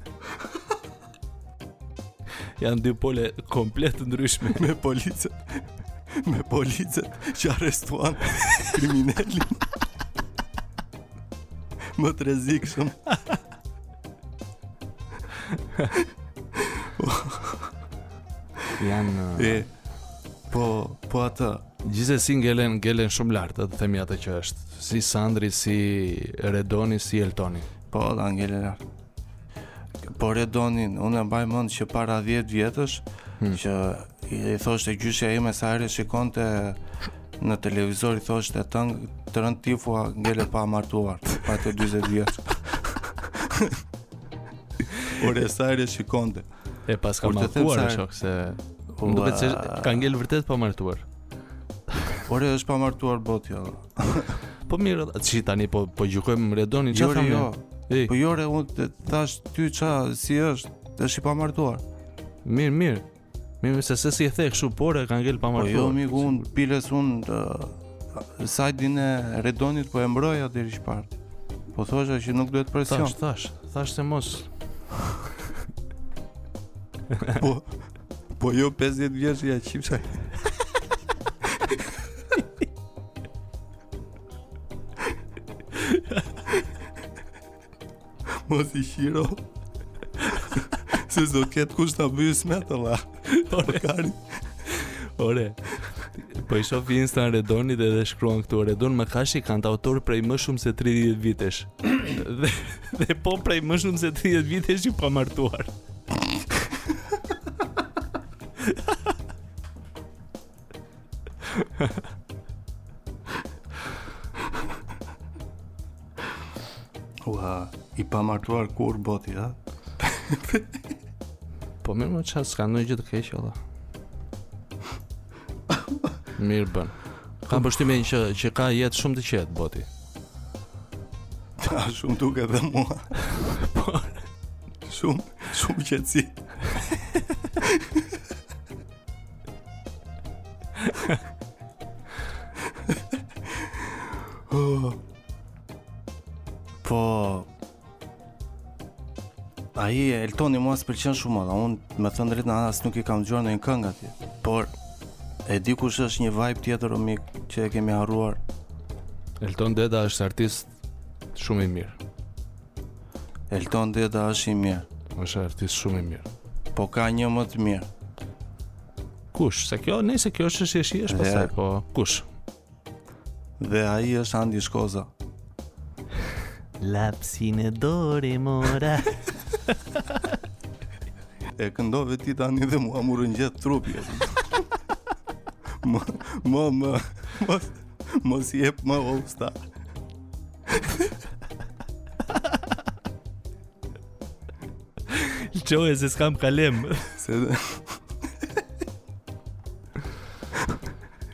Janë dy pole komplet të ndryshme me policët. Me policët që arrestuan kriminelin më të rrezikshëm. Janë e po po atë. Gjithsesi ngelen ngelen shumë lart, do të themi atë që është si Sandri, si Redoni, si Eltoni. Po, pra ngelen lart. Po Redonin, unë e mbaj mend që para 10 vjetësh hmm. që i, i thoshte gjyshja ime sa herë e shikonte në televizor i thoshte të të rëntë tifua ngele pa martuar, vajte 40 vjeç. Ore sa herë e shikonte. E pas ka martuar e shok se... Më duket se ka ngelur vërtet pa martuar. Po ore është pa martuar, boh. Jo. Po mirë, si tani po po gjykojmë Redonin, çfarë thamë? Jo, jo. Po jore unë të thash ty ça, si, është i pamartuar. Mirë, mirë. Mirë, se seç e the kështu, po ore ka ngel pa martuar. Po jo, miku, unë biles unë te sajdi e Redonit po e mbroja deri më parë. Po thosha që nuk duhet presion. Thash, thash, thash se mos. po Po jo 50 vjeç ja qifsha. Mos i qi ro. Se do ketë kush ta bëjë smetëlla. Ore. Kari. Ore. Po i shof Instan Redonit edhe shkruan këtu Redon Makashi kantautor prej më shumë se 30 vitesh dhe, dhe po prej më shumë se 30 vitesh i pamartuar Ua, i pamartuar kur bota? po mirë mo çuna, s'ka ndonjë gjë të keqe, vallah. Mirë bën. Ka përshtypjen që që ka jetë shumë të qetë boti. Ta shumë duket edhe mua. Po. Shumë, shumë qetësi. Oh. Po, Ai e Eltoni mua s'pëlqen shumë dhe unë me thënë drejtë në as nuk i kam dëgjuar ndonjë këngë atij Por e di kush është një vibe tjetër o mik që e kemi harruar Elton Deda është artist shumë i mirë Elton Deda është i mirë është artist shumë i mirë Po ka një më të mirë Kush? Se kjo, nëse kjo është është është është pasaj, po kush? Dhe ai është Andi Shkoza Lapsin në dorë e mora E këndove ti tani dhe mua m'u rrëngjeth trupi Mo, mo, mo, mo, mos e jep më o usta Lëshoje se s'kam kalem Se dhe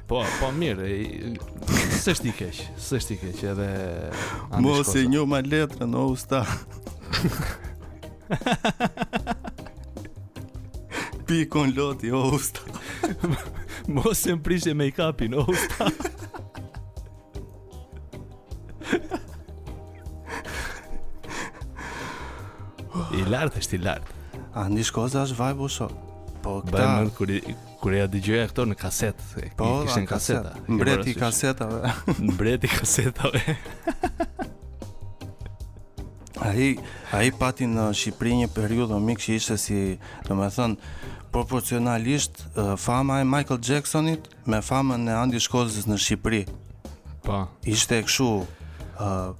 Po, po mirë Së është i kesh Së është i kesh edhe Mos e njom letrën o usta Pikon loti o usta Mos se më prishe make-upin o usta I lartë është i lartë. Andi Shkoza është vibe o shok. Po këta. Mbaj mend kur kur ia dëgjoja këto në kasetë, po, kishin në kaseta. Mbreti i kasetave. Mbreti i kasetave. Ai ai pati në Shqipëri një periudhë mik që ishte si, domethënë, proporcionalisht fama e Michael Jacksonit me famën e Andi Shkozës në Shqipëri. Po. Ishte kështu ë uh,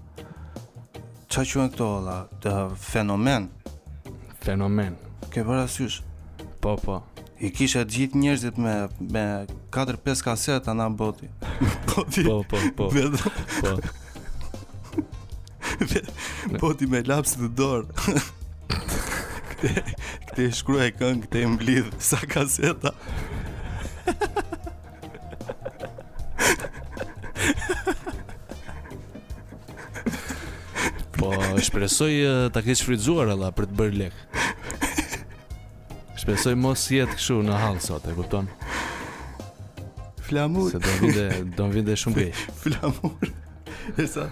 ça quhen këto vëlla, të fenomen. Fenomen. Ke parasysh? Po, po. I kishe të gjithë njerëzit me me 4-5 kaseta nga boti. Po, po, po. Po. po. Boti me laps te dora. Këtë e shkruaj këngë, këtë e mblidh, sa kaseta. Po, shpresoj ta kesh shfrytëzuar edhe për të bërë lek. Shpresoj mos jetë kështu në hall sot, e kupton? Flamur. Se do vinte, do vinte shumë keq. Flamur. E sa?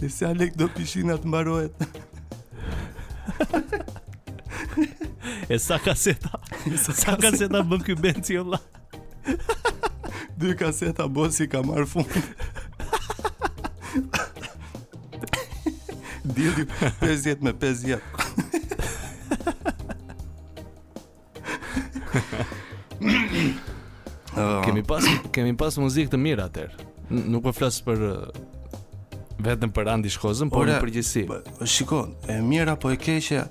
E sa lek do pishin atë mbarohet. E sa kaseta. E sa kaseta bën ky benci valla. Dy kaseta bosi ka marrë fund. Dilnin 50 me 50. Kemi pas kemi pas muzikë të mirë atëherë. Nuk po flas për vetëm për Andi Shkozën, por në përgjithësi. Shikon, e mirë apo e keqe,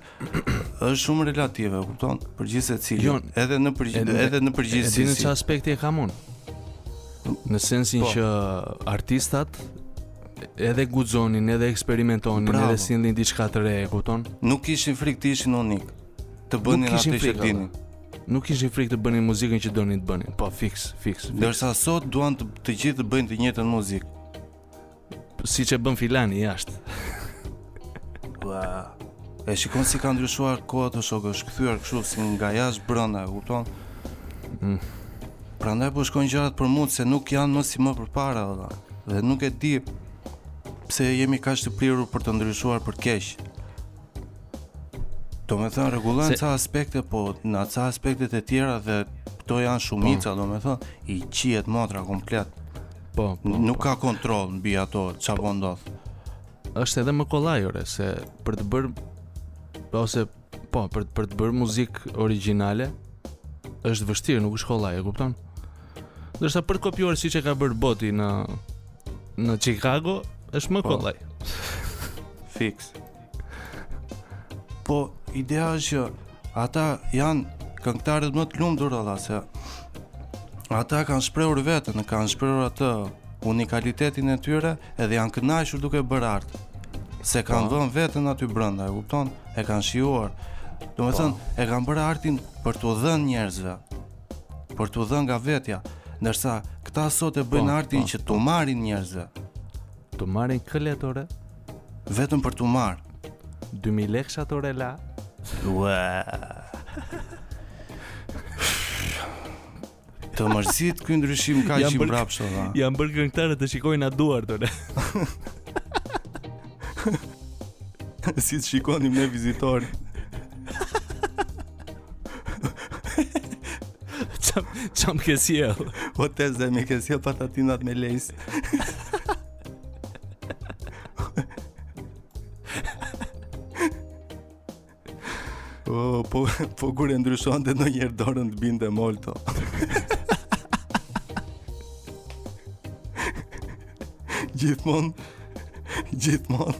Është shumë relative, e kupton? Për gjithsecilin. Jo, edhe në për edhe në përgjithësi. Edhe në çfarë aspekti e kam unë? Në sensin po. që artistat edhe guxonin, edhe eksperimentonin, Bravo. edhe sillnin diçka të re, e kupton? Nuk kishin frikë të ishin unik, të bënin atë që dinin. Nuk kishin frikë të bënin muzikën që donin të bënin. Po fiks, fiks. Ndërsa sot duan të, të gjithë të bëjnë të njëjtën muzikë. Siç e bën filani jashtë. Po. E shikon si ka ndryshuar koha të shokë, është kthyer kështu si nga jashtë brenda, e kupton? Mm. Prandaj po shkojnë gjërat për mua se nuk janë më si më përpara, valla. Dhe nuk e di pse jemi kaq të prirur për të ndryshuar për keq. Do me thënë, rregullon se... ca aspekte, po në ca aspekte të tjera dhe këto janë shumica, po. do me thënë, i qihet motra komplet. Po, po, po. Nuk ka kontroll mbi ato çfarë po ndodh. Është edhe më kollaj ore se për të bërë po, ose po, për për të bërë muzikë origjinale është vështirë, nuk është kollaj, e kupton? Ndërsa për të kopjuar siç e ka bërë bota në në Chicago, është më po. kollaj. Fiks. Po, ideja është që ata janë këngëtarët më të lumtur valla se ata kanë shprehur veten, kanë shprehur atë unikalitetin e tyre edhe janë kënaqur duke bërë art. Se kanë po. vënë veten aty brenda, e kupton? E kanë shijuar. Domethënë, po. e kanë bërë artin për t'u dhënë njerëzve. Për t'u dhënë nga vetja, ndërsa këta sot e bëjnë po, artin që t'u marrin njerëzve. T'u marrin kuletore? Vetëm për t'u marr. 2000 lekëshat ore la. Ua. Të mërzit ky ndryshim kaq i mbrapshtë atë. Jan bërë këngëtarë të shikojnë te duart tona. si të shikonim ne vizitor. Ça m' ça m'ke sjell. O teze m'i ke sjell patatinat me lejs. Po, po, po kur e ndryshonte njërën dorën të binte molto Gjithmonë Gjithmonë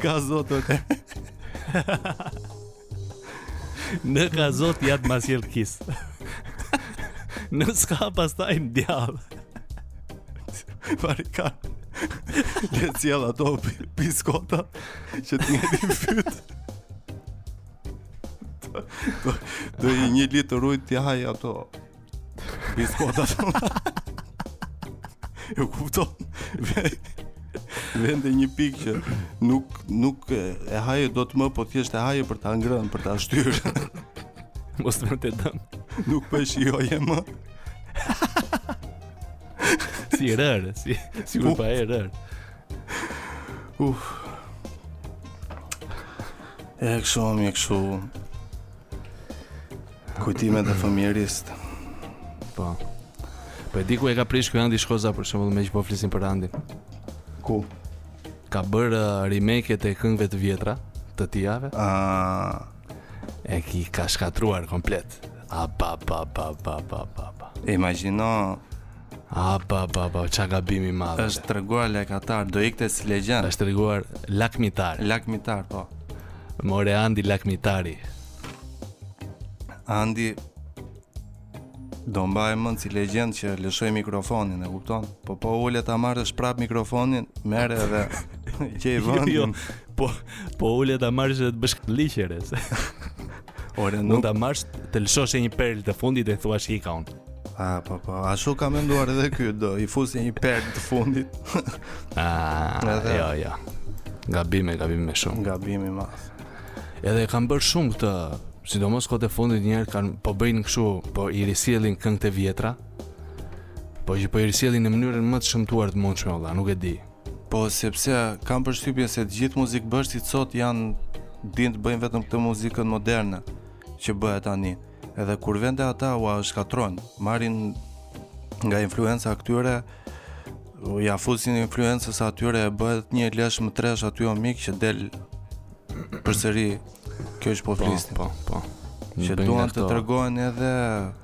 Ka zot o te Në ka zot atë ma sjell, kis Në s'ka pastaj në djall Pari ka E sjell ato biskota Që të ngecin në fyt Doje një litër ujë t'i haje ato Biskota shumë. E kupton. Vinte një pikë që nuk nuk e haje dot më, po thjesht e haje për ta ngrënë, për ta shtyrë. Mos të të dëm. Nuk po e shijoje më. si rërë, si, si më pa e rërë. Uf. E kështu, mi, e kështu. Kujtimet e fëmijërisë. Po. Po e di ku e ka prish ky Andi Shkoza për shembull meqë po flisim për Andin. Ku? Ka bërë uh, remake të këngëve të vjetra të tijave. A... E i ka shkatërruar komplet. A ba ba ba ba ba ba ba. Imagjino A ba ba ba, ça gabim i madh. Është treguar mëkatar, do ikte si legjendë. Është treguar lakmitar. Lakmitar, po. More Andi lakmitari. Andi do mbahej mend si legjendë që lëshoi mikrofonin, e kupton? Po po ule ta marrësh prap mikrofonin, merr edhe që i vënë. jo, jo. Po po ule ta marrësh edhe të bësh liqeres. Ora, mund ta marrësh të lëshosh një perlë të fundit dhe thua ika unë. Ah, po po, ashtu ka menduar edhe ky do i fus një perlë të fundit. ah, edhe... jo, jo. Gabime, gabime shumë. Gabime më. Edhe kam bërë shumë këtë, sidomos kot e fundit një herë kanë po bëjnë kështu, po i risjellin këngë të vjetra. Po që po i risjellin në mënyrën më të shëmtuar të mundshme, valla, nuk e di. Po sepse kam përshtypjen se të gjithë muzikëbërësit sot janë din të bëjnë vetëm këtë muzikën moderne që bëhet tani. Edhe kur venë te ata ua shkatërrojnë, marrin nga influenca këtyre ia fusin influencës atyre e bëhet një lesh e mlesh aty o mik që del përsëri kjo që po, po flisni. Po, po. Që duan të tregohen edhe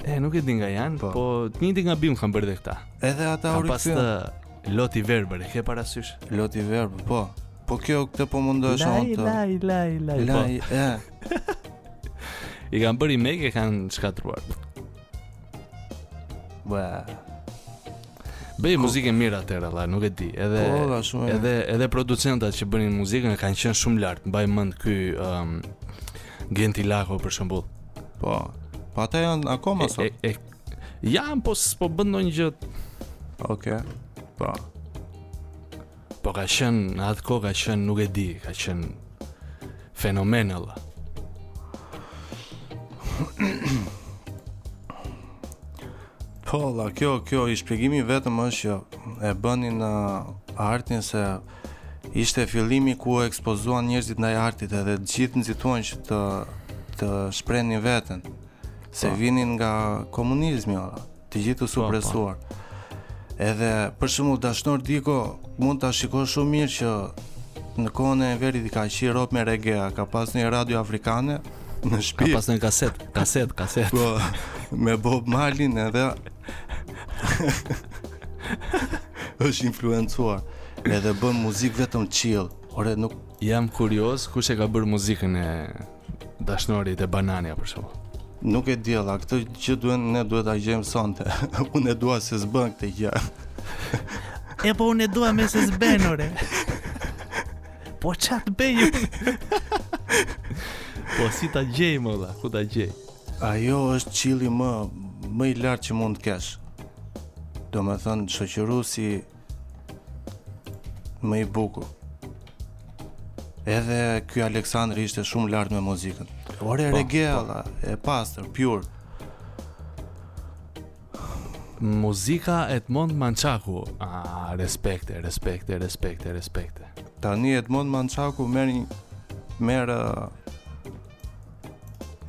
E, nuk e di nga janë, po, po të njëjtin gabim kanë bërë dhe këta. Edhe ata u rikthyen. Kanë pas atë Loti i verbër, e ke parasysh? Loti i verbër, po. Po kjo këtë po mundohesha unë të... Laj, laj, laj, laj, laj, po. e. I kanë bërë remake, e kanë shkatërruar. Ba... Bënin muzikë mirë atëherë valla, nuk e di. Edhe po, da, shumë edhe edhe producentat që bënin muzikën kanë qenë shumë lart. Mbaj mend ky um, Genti Lako për shembull. Po. Po ata janë akoma sot. E, e, e, janë po s'po bën ndonjë gjë. Okej. Okay. Po. Po ka qenë, në atë kohë ka qenë, nuk e di, ka qenë fenomenal. Po, la, kjo, kjo, i shpjegimi vetëm është që e bënin artin se ishte fillimi ku u ekspozuan njerëzit ndaj artit edhe të gjithë nxituan që të të shprehnin veten. Se po. vinin nga komunizmi ore, të gjithë të po, po. supresuar. Edhe për shembull Dashnor Diko mund ta shikosh shumë mirë që në kohën e Enverit ka qi robt me reggae, ka pas një radio afrikane në shtëpi. Ka pas një kaset, kaset, kaset. Po, me Bob Marley edhe është influencuar edhe bën muzikë vetëm chill. Ore, nuk jam kurioz kush e ka bërë muzikën e Dashnorit te Banania për shumë. Nuk e di alla, këtë që duhet ne duhet ta gjejmë sonte. unë e dua se s'bën këtë gjë. e po unë e dua me se s'bën ore. po ça t'bëj. po si ta gjejmë olla, ku ta gjej? Ajo është çilli më më i lartë që mund të kesh. Domethënë, shoqëruesi Më i bukur. Edhe ky Aleksandri ishte shumë lart me muzikën. Ore po, reggae la, po. e pastër, pure. Muzika Edmond Mançaku. Ah, respekte, respekte, respekte, respekte. Tani Edmond Mançaku merr një merr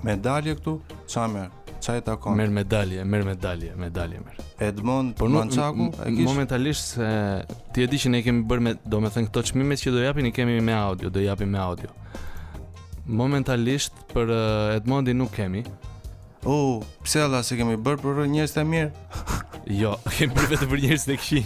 Medalje këtu, ça merr? Ça i takon? Merr medalje, merr medalje, medalje merr. Edmond po Mançaku, e kish momentalisht se ti e di që ne i kemi bërë me, domethënë këto çmimet që do japim i kemi me audio, do japim me audio. Momentalisht për eh, Edmondin nuk kemi. Ooh, pse alla s'e kemi bërë për njerëz të mirë? jo, kemi bërë vetëm për njerëz të këqij.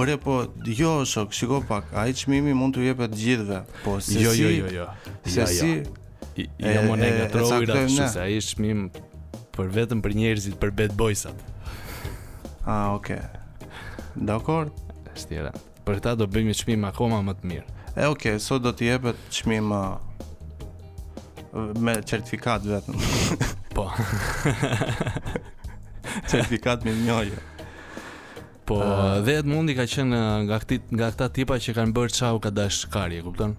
Ore po, jo shok, shiko pak, ai çmimi mund t'u jepet gjithëve. Po se jo, si? Jo, jo, jo. Se ja, si? Ja. I jam unë nga Troira, kështu se ai është çmim për vetëm për njerëzit, për bad boysat. Ah, okay. Dakord. Është Për këta do bëjmë një çmim akoma më të mirë. E ok, s'do të jepet çmim uh, me certifikat vetëm. po. certifikat me njëje. Po, uh, dhe Edmundi ka qenë uh, nga këta, nga këta tipa që kanë bërë ça u ka dash kari, e kupton?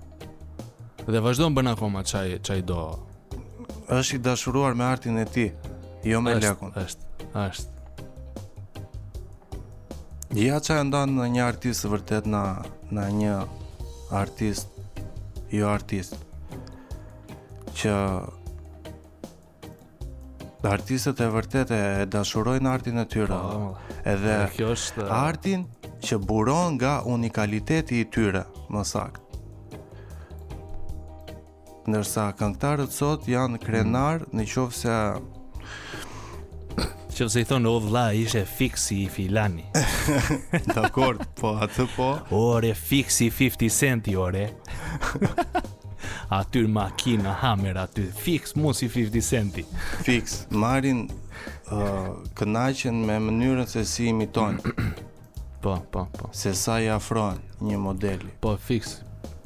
Dhe vazhdon bën akoma ça i, ça i do. Është i dashuruar me artin e tij, jo me lekun. Është, është. Ja ça e ndan një artist vërtet nga, nga një artist, jo artist, që artistët e vërtetë e dashurojnë artin e tyre, po, edhe kjo është... artin që buron nga unikaliteti i tyre, më saktë. Ndërsa këngëtarët sot janë krenarë në qoftë se Qoftë se i thonë, o vla, ishe fiks si filani Dakord, po atë po Ore, fiks si 50 centi, ore Aty makina, hamer aty Fiks, mu si 50 centi Fiks, marrin uh, kënaqen me mënyrën se si imitojnë Po, po, po. Se sa i afrohen një modeli. Po, fix.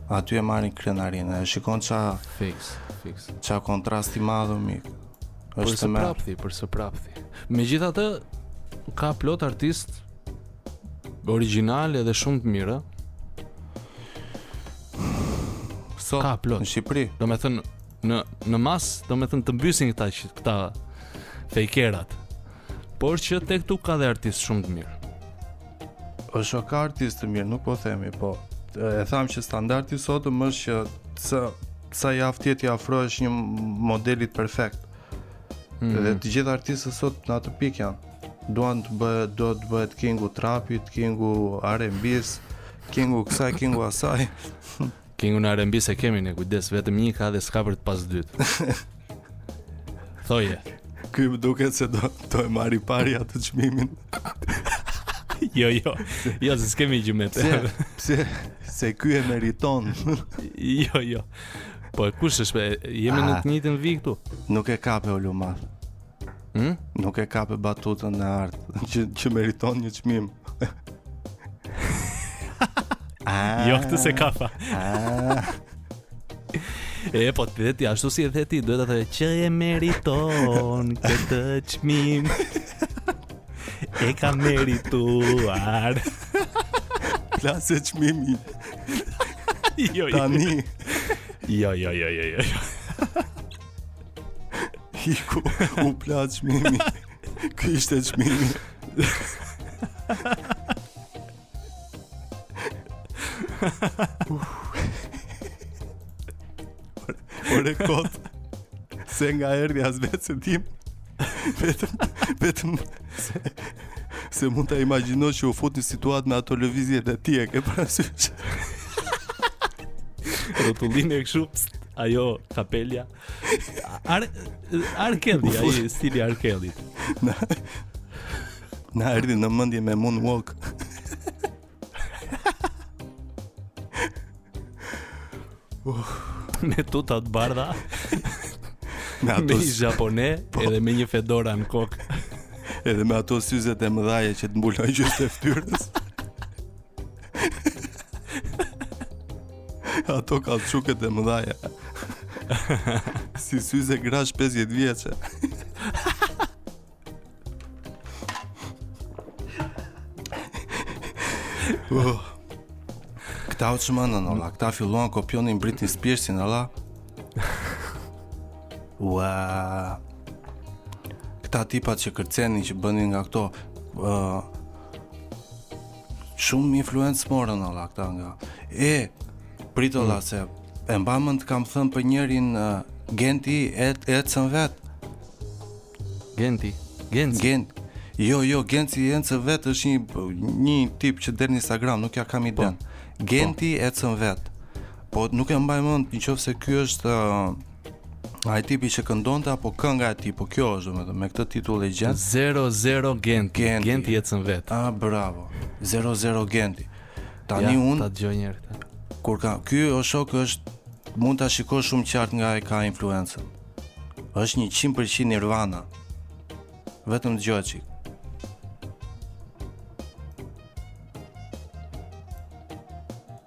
Aty e marrin krenarinë, e shikon ça fix, fix. Ça kontrasti i madh mik. Për së prapthi, për së prapthi. Megjithatë, ka plot artistë origjinalë edhe shumë të mirë. So, ka plot në Shqipëri. Domethënë në në mas, domethënë të mbysin këta këta fejkërat. Por që tek tu ka dhe artistë shumë të mirë. Po është, ka artistë të mirë, nuk po themi, po e thamë që standardi i sotëm është që sa sa i aftë je t'i afrohesh një modeli perfekt. Mm. Dhe të gjithë artistët sot në atë pikë janë. Duan të bëhen, do të bëhet kingu i trapit, kingu i R&B-së, kingu i kësaj, kingu i asaj. Kingun e R&B-së e kemi ne kujdes, vetëm një ka dhe s'ka për të pas të dytë. Thoje. Ky më duket se do ta marrë i pari atë çmimin. jo, jo. Jo, se s'kemi gjë me të. Pse? Pse? Se ky e meriton. jo, jo. Po e kush është? Jemi në ah. të njëjtën vijë këtu. Nuk e kape Olumar. Hmm? Nuk e kape batutën në art që, që meriton një çmim ah. Jo këtë s'e kapa ah. E po dhe ti ashtu si dhe ti duhet të thoje që e meriton këtë çmim E ka merituar Plase çmimin Jo, jo, jo. Tani Jo, jo, jo, jo, jo, jo. Iku, u plas çmimi. Ky ishte çmimi. Ore kot. Se nga erdhi as vetë s'e dimë. vetëm vetëm se, s'e mund ta imagjinosh që u fut në situatë me ato lëvizje të tij e ke parasysh. Rrotullimi e kështu ajo kapelja. Ar Arkelli, ai stili Arkellit. Na na erdhi në mendje me Moonwalk. me tuta të bardha. me ato si japone po. edhe me një fedora në kokë. edhe me ato syzet e mëdha që të mbulojnë gjithë të fytyrës. ato kauçukët e mëdha. si syze grash 50 vjeçe. Uh. Këta u çmendën olla, këta filluan kopjonin Britney Spearsin olla. Ua. Këta tipa që kërcenin që bënin nga këto ë uh, shumë influencë morën olla këta nga. E prit olla mm. se e mbaj mend të kam thënë për njërin uh, Genti ecën vet. Genti, Genci. Gen, jo, jo, Genci ecën vet është një një tip që del në Instagram, nuk ja kam idenë. Po. Genti ecën vet. Po nuk e mbaj mend nëse ky është uh, ai tipi që këndonte apo kënga e tij, po kjo është domethënë me këtë titull e gjen. 00 Genti, Genti, Genti ecën vet. Ah, bravo. 00 Genti. Tani ja, unë ta dëgjoj një herë këtë. Kur ka, ky o shok është mund ta shikosh shumë qartë nga e ka influencën. Është një 100% Nirvana. Vetëm dëgjoje çik.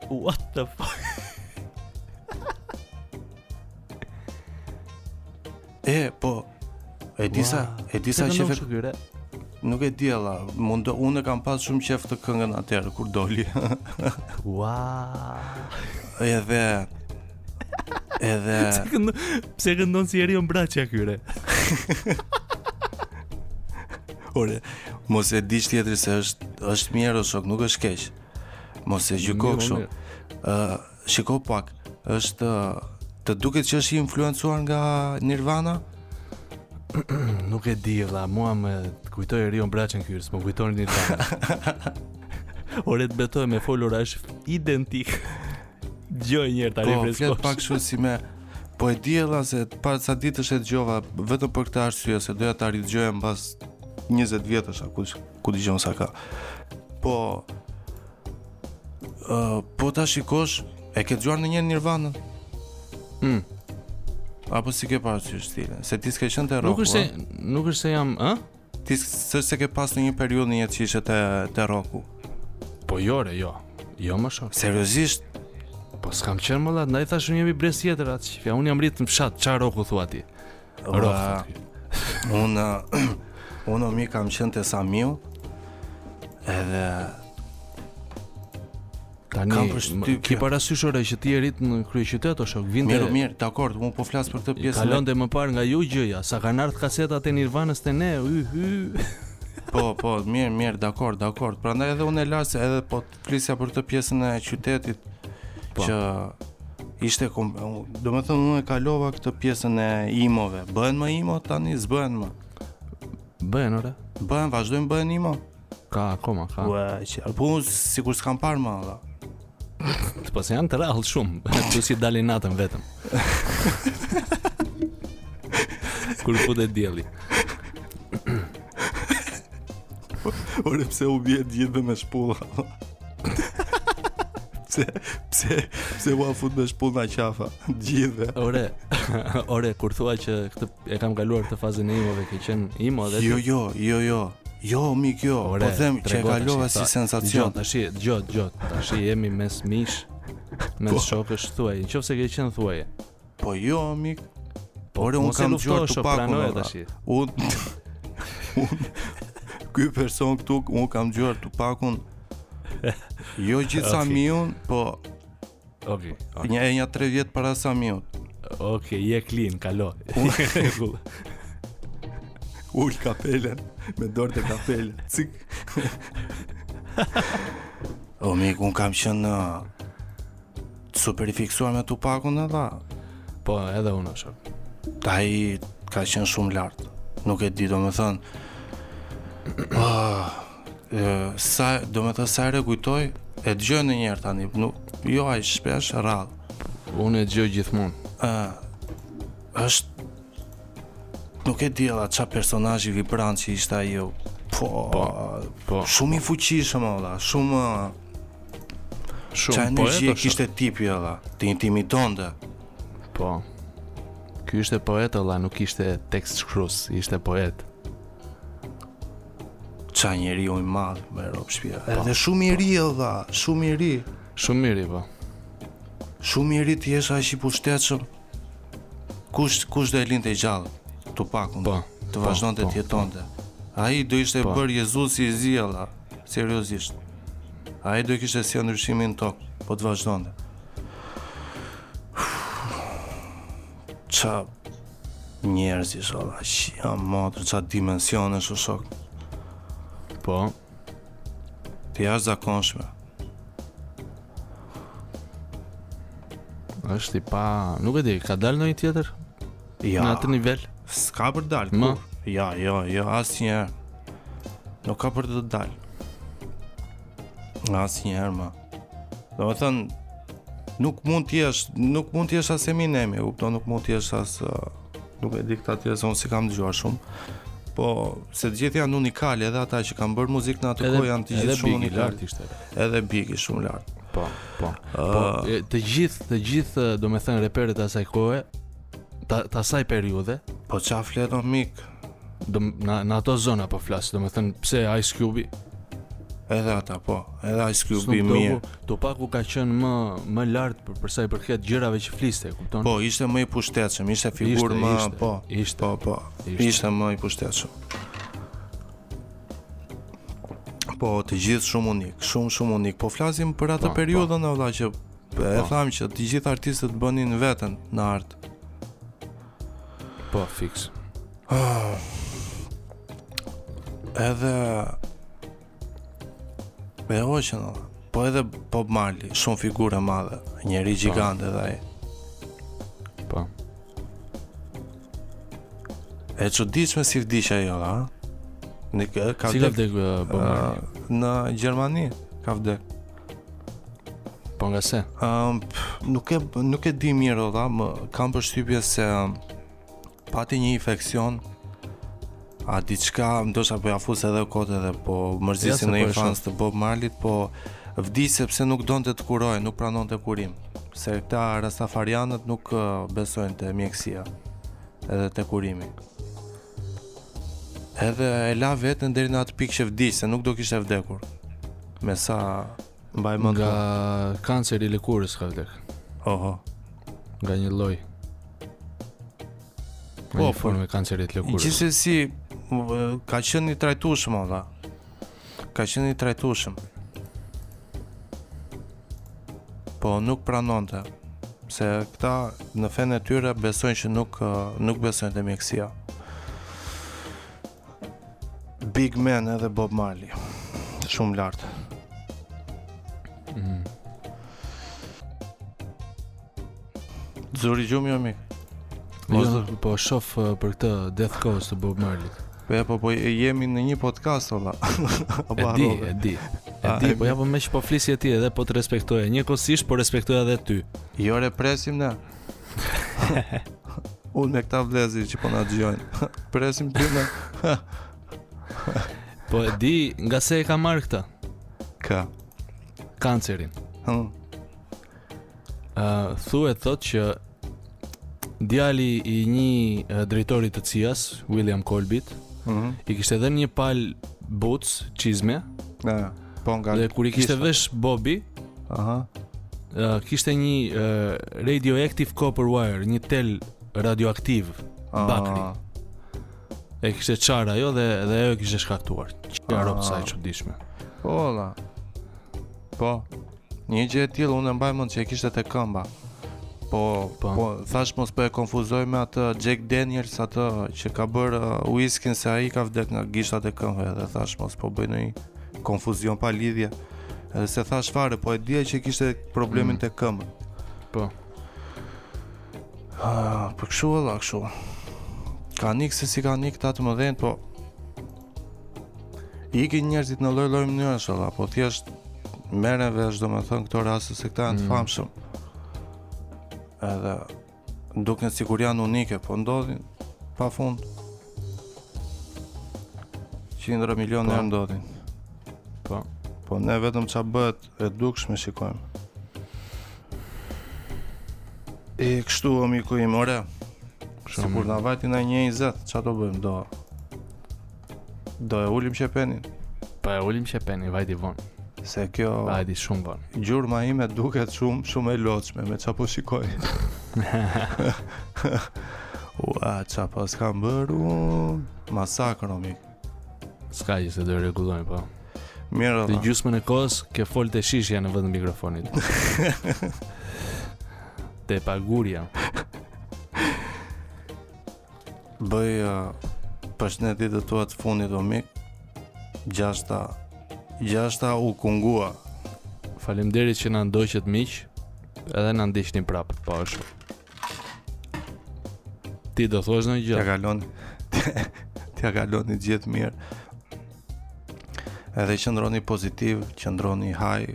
What the fuck? e, po, e disa, wow. e disa që vetë... Nuk e di alla, mund të unë e kam pas shumë qejf këtë këngën atëherë kur doli. Ua. Wow. Edhe Edhe pse këndon si Erion Braçja ky re. Ore, mos e di tjetri se është është mirë o shok, nuk është keq. Mos e gjyko kështu. Ë, uh, shiko pak, është uh, të duket që është i influencuar nga Nirvana? nuk e di, la, mua më kujtoi Erion Braçin ky, s'më kujton Nirvana. Ore të betoj e folura është identik. Dëgjoje një herë tani pres. Po, flet pak shumë si me poezi ella se para sa ditësh e dëgjova vetëm për këtë arsye se doja ta ridëgjoja mbas 20 vjetësh a kushedi sa ka. Po ë uh, po ta shikosh e ke dëgjuar ndonjëherë Nirvanën? Hm. Apo s'e ke parasysh stilin? Se ti s'ke qenë te rroku. Nuk është se nuk është se jam, ë? Ti s'e s'e ke pas ndonjë periudhë në jetë që ishe te, te rroku? Po jo ore, jo. Jo mo shoku. Seriozisht? Po s'kam qenë mo la, të ndaj thashë jemi brez tjetër a ta qifsha. Unë jam rrit në fshat, ça rroku thua ti? Rrok. Unë, unë o mik kam qenë te Samiu, edhe Tani kam përshtypje. Ki parasysh ore që ti je rrit në kryeqytet o shok, vinte. Mirë, mirë, dakord, unë po flas për këtë pjesë. Kalonte më parë nga ju gjëja, sa kanë ardhur kasetat e Nirvanës te ne, hy hy. Po, po, mirë, mirë, dakord, dakord. Prandaj edhe unë e lashë edhe po flisja për këtë pjesën e qytetit po. që ishte kom... domethënë unë e kalova këtë pjesën e imove. Bëhen më imo tani, s'bëhen më. Bëhen ore. Bëhen, vazhdojnë bëhen imo. Ka akoma, ka. Ua, që po sikur s'kam parë më ata. Të paktën janë të rrallë shumë, tu si dalin natën vetëm. Kur futet dielli. Ore pse u bie gjithëve me shpulla. pse pse pse ua fut me shpulla qafave gjithëve. Ore, ore kur thua që këtë e kam kaluar këtë fazën e imove, ke qenë imo edhe Jo, jo, jo, jo. Jo, mik, jo. Po Ore, po them që e kalova si sensacion. Tash, dëgjoj, dëgjoj. Tash jemi mes miqsh, mes po. shokësh thuaj. Në qoftë se ke qenë thuaj. Po jo, mik. Po ore, un kam dëgjuar Tupakun tash. Un Ky person këtu un kam dëgjuar Tupakun. Jo gjith Samiun okay, po Okej. Okay. Nja e nja tre vjet para Samiut. Okej, okay, je clean, kalo. Ul kapelen, me dorë te kapelja. Cik. o mik, unë kam qenë të... Uh, super i fiksuar me Tupakun dhe dha. Po, edhe unë ashtu. Ai ka qenë shumë lart. Nuk e di, domethënë... Uh, sa domethënë sa e rikujtoj e dëgjoj ndonjëherë tani nuk, jo aq shpesh rrallë unë e dëgjoj gjithmonë uh, është nuk e di ola ça personazhi vibrant që ishte ajo po, po, po shumë i fuqishëm ola shumë shumë ça energjie po kishte tipi ola të intimidonte po Ky ishte poet ola, nuk ishte tekstshkrues, ishte poet. Ça njeri i madh mor rob shpie. Po. Edhe shumë i ri o dha, shumë i ri. Shumë i ri po. Shumë i ri të jesh aq i pushtetshëm. Kush kush do e linte gjallë? Tupakun. Po. Të po, vazhdonte po, të jetonte. Ai do ishte po. bërë Jezusi i zi vëlla, seriozisht. Ai do kishte sjell ndryshimin tok, po të vazhdonte. Ça Njerëz i shoh vlla, ça motër, ça dimensione shoh shok Po Të jashtëzakonshme është i pa... Nuk e di, ka dalë ndonjë tjetër? Ja Në atë nivel? S'ka për dalë, ku? Ja, jo, jo, asnjëherë Nuk ka për të dalë Asnjëherë, ma Domethënë nuk mund të jesh, nuk mund të jesh as Eminemi, kupton, nuk mund të jesh as uh, nuk e di këta të tjerët, unë s'i kam dëgjuar shumë. Po, se të gjithë janë unikalë edhe ata që kanë bërë muzikë në atë kohë janë të gjithë shumë unikalë. Edhe Biggie shumë lart. Po, po. Uh, po, e, të gjithë, të gjithë, domethënë reperët e asaj kohe, të asaj periudhe. Po ça flet o mik? Domethënë nga nga ato zona po flas, domethënë pse Ice Cube-i? Edhe ata po, edhe Ice Cube i mirë. Tupaku ka qenë më më lart për për sa i përket gjërave që fliste, kupton? Po, ishte më i pushtetshëm, ishte figurë më, ishte, po. Ishte, po, po. Ishte. ishte më i pushtetshëm. Po, të gjithë shumë unik, shumë shumë unik. Po flasim për atë po, po. periudhën, po. vëlla që po. e them që të gjithë artistët bënin veten në art. Po, fiks. Ah. Edhe me hoqën, po edhe Bob Marley, shumë figurë e madhe, njeri po. gjigant dhe ai. Po. E çuditshme si vdiq ajo, a? Në, ka si vdek, ka vdek Bob Marley? Në Gjermani, ka vdek. Po nga se? Um, nuk, e, nuk e di mirë, dhe, më kam përshtypje se um, pati një infeksion, a diçka, ndoshta po ja fus edhe kot edhe, po mërzis ndonjë, ndonjë po fans të Bob Marlit, po vdiq sepse nuk donte të kurohej, nuk pranonte kurim, se këta rastafarianët nuk uh, besojnë te mjekësia edhe te kurimi. Edhe e la veten deri në atë pikë që vdiq, se nuk do kishte vdekur. Me sa mbaj mend nga po. kanceri i lëkurës ka vdek. Oho. Nga një lloj. Po, po, e kancerit të lëkurës. Gjithsesi ka qenë i trajtueshëm ata. Ka qenë i trajtueshëm. Po nuk pranonte se këta në fenë e tyre besojnë që nuk nuk besojnë te mjekësia. Big Man edhe Bob Marley. Shumë lart. Mm. Zuri gjumi, o mik. Po jo, po shof uh, për këtë Death Cause të Bob Marley. Po ja po po jemi në një podcast o vlla. Apo e di, e di. E di, po ja po më po flisje ti edhe po të respektoj. Njëkohësisht po respektoj edhe ty. Jo ore presim ne. Unë me këta vllezër që po na dëgjojnë. Presim ty ne. po e di, nga se e ka marr këtë? Ka. Kancerin. Hm. Uh, thuhet thot që djali i një uh, drejtori të CIA-s, William Colbit, mm -hmm. i kishte dhënë një pal boots, çizme. Ja, po nga. Dhe kur i kishte vesh Bobby, aha, uh, kishte një uh, radioactive copper wire, një tel radioaktiv ah. bakri. E kishte çar ajo dhe dhe ajo e kishte shkaktuar. Çfarë ah. sa e çuditshme. Po, po. Një gjë e tillë unë e mbaj mend që e kishte te këmba. Po, po, po thash mos po e konfuzoj me atë Jack Daniels atë që ka bër uh, whiskin se ai ka vdek nga gishtat e këmbëve dhe thash mos po bëj ndonjë konfuzion pa lidhje. Edhe s'e thash fare, po e dija që kishte problemin mm. te këmba. Po. Ah, po kshu valla kshu. Kan ik se si kan ik kta të mëdhenj, po Ikin njerëzit në lloj lloj mënyrash valla, po thjesht merren vesh domethën këto raste se këta janë të mm. famshëm. Edhe duken sikur janë unike, po ndodhin pa fund. Qindra milionë herë ndodhin. Po. Po ne vetëm ça bëhet E dukshme shikojmë. E kështu o miku im, ore. Kështu kur na vajti në një e njëzet, çfarë do bëjmë? Do Do e ulim qepenin. Po e ulim qepenin, vajti von. Se kjo vajti shumë von. Gjurma ime duket shumë shumë e lodhshme me çfarë po shikoj. Ua, çfarë po s'kam bërë? Masakër o miku. S'ka gjë se do rregullojmë, po. Mirë, dhe. Dhe gjysmën e kohës, ke fol te shishja në vend të mikrofonit. te pagurja. Bëj uh, përshëndetjet e tua të fundit o mik. Gjashta gjashta u kungua. Faleminderit që na ndoqët miq, edhe na ndiqni prapë, po ashtu. Ti do thua në gjithë. T'ja kaloni, t'ja kaloni të gjithë mirë. Edhe qëndroni pozitiv, qëndroni haj.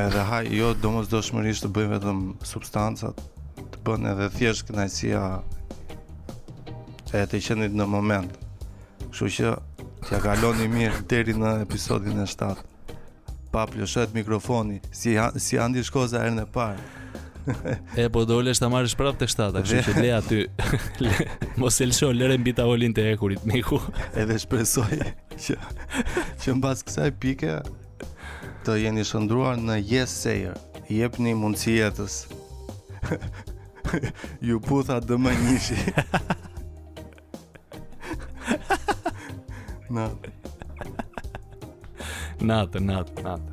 Edhe haj, jo domosdoshmërisht të bëjnë vetëm substancat, të bën edhe thjesht kënaqësia e të qenit në moment. Kështu që, t'ja kaloni mirë deri në episodin e 7. Po lëshohet mikrofoni, si si Andi Shkoza herën e parë. e po do lësh ta marrësh prapë tek e shtata, kështu që le aty. Mos e lësho, lëre mbi tavolinë të hekurit, miku. Edhe shpresoj që që mbas kësaj pike të jeni shëndruar në Yes Sayer. Jepni mundësi jetës. Ju putha dëmë njëshi. Natë. Natë, natë, natë.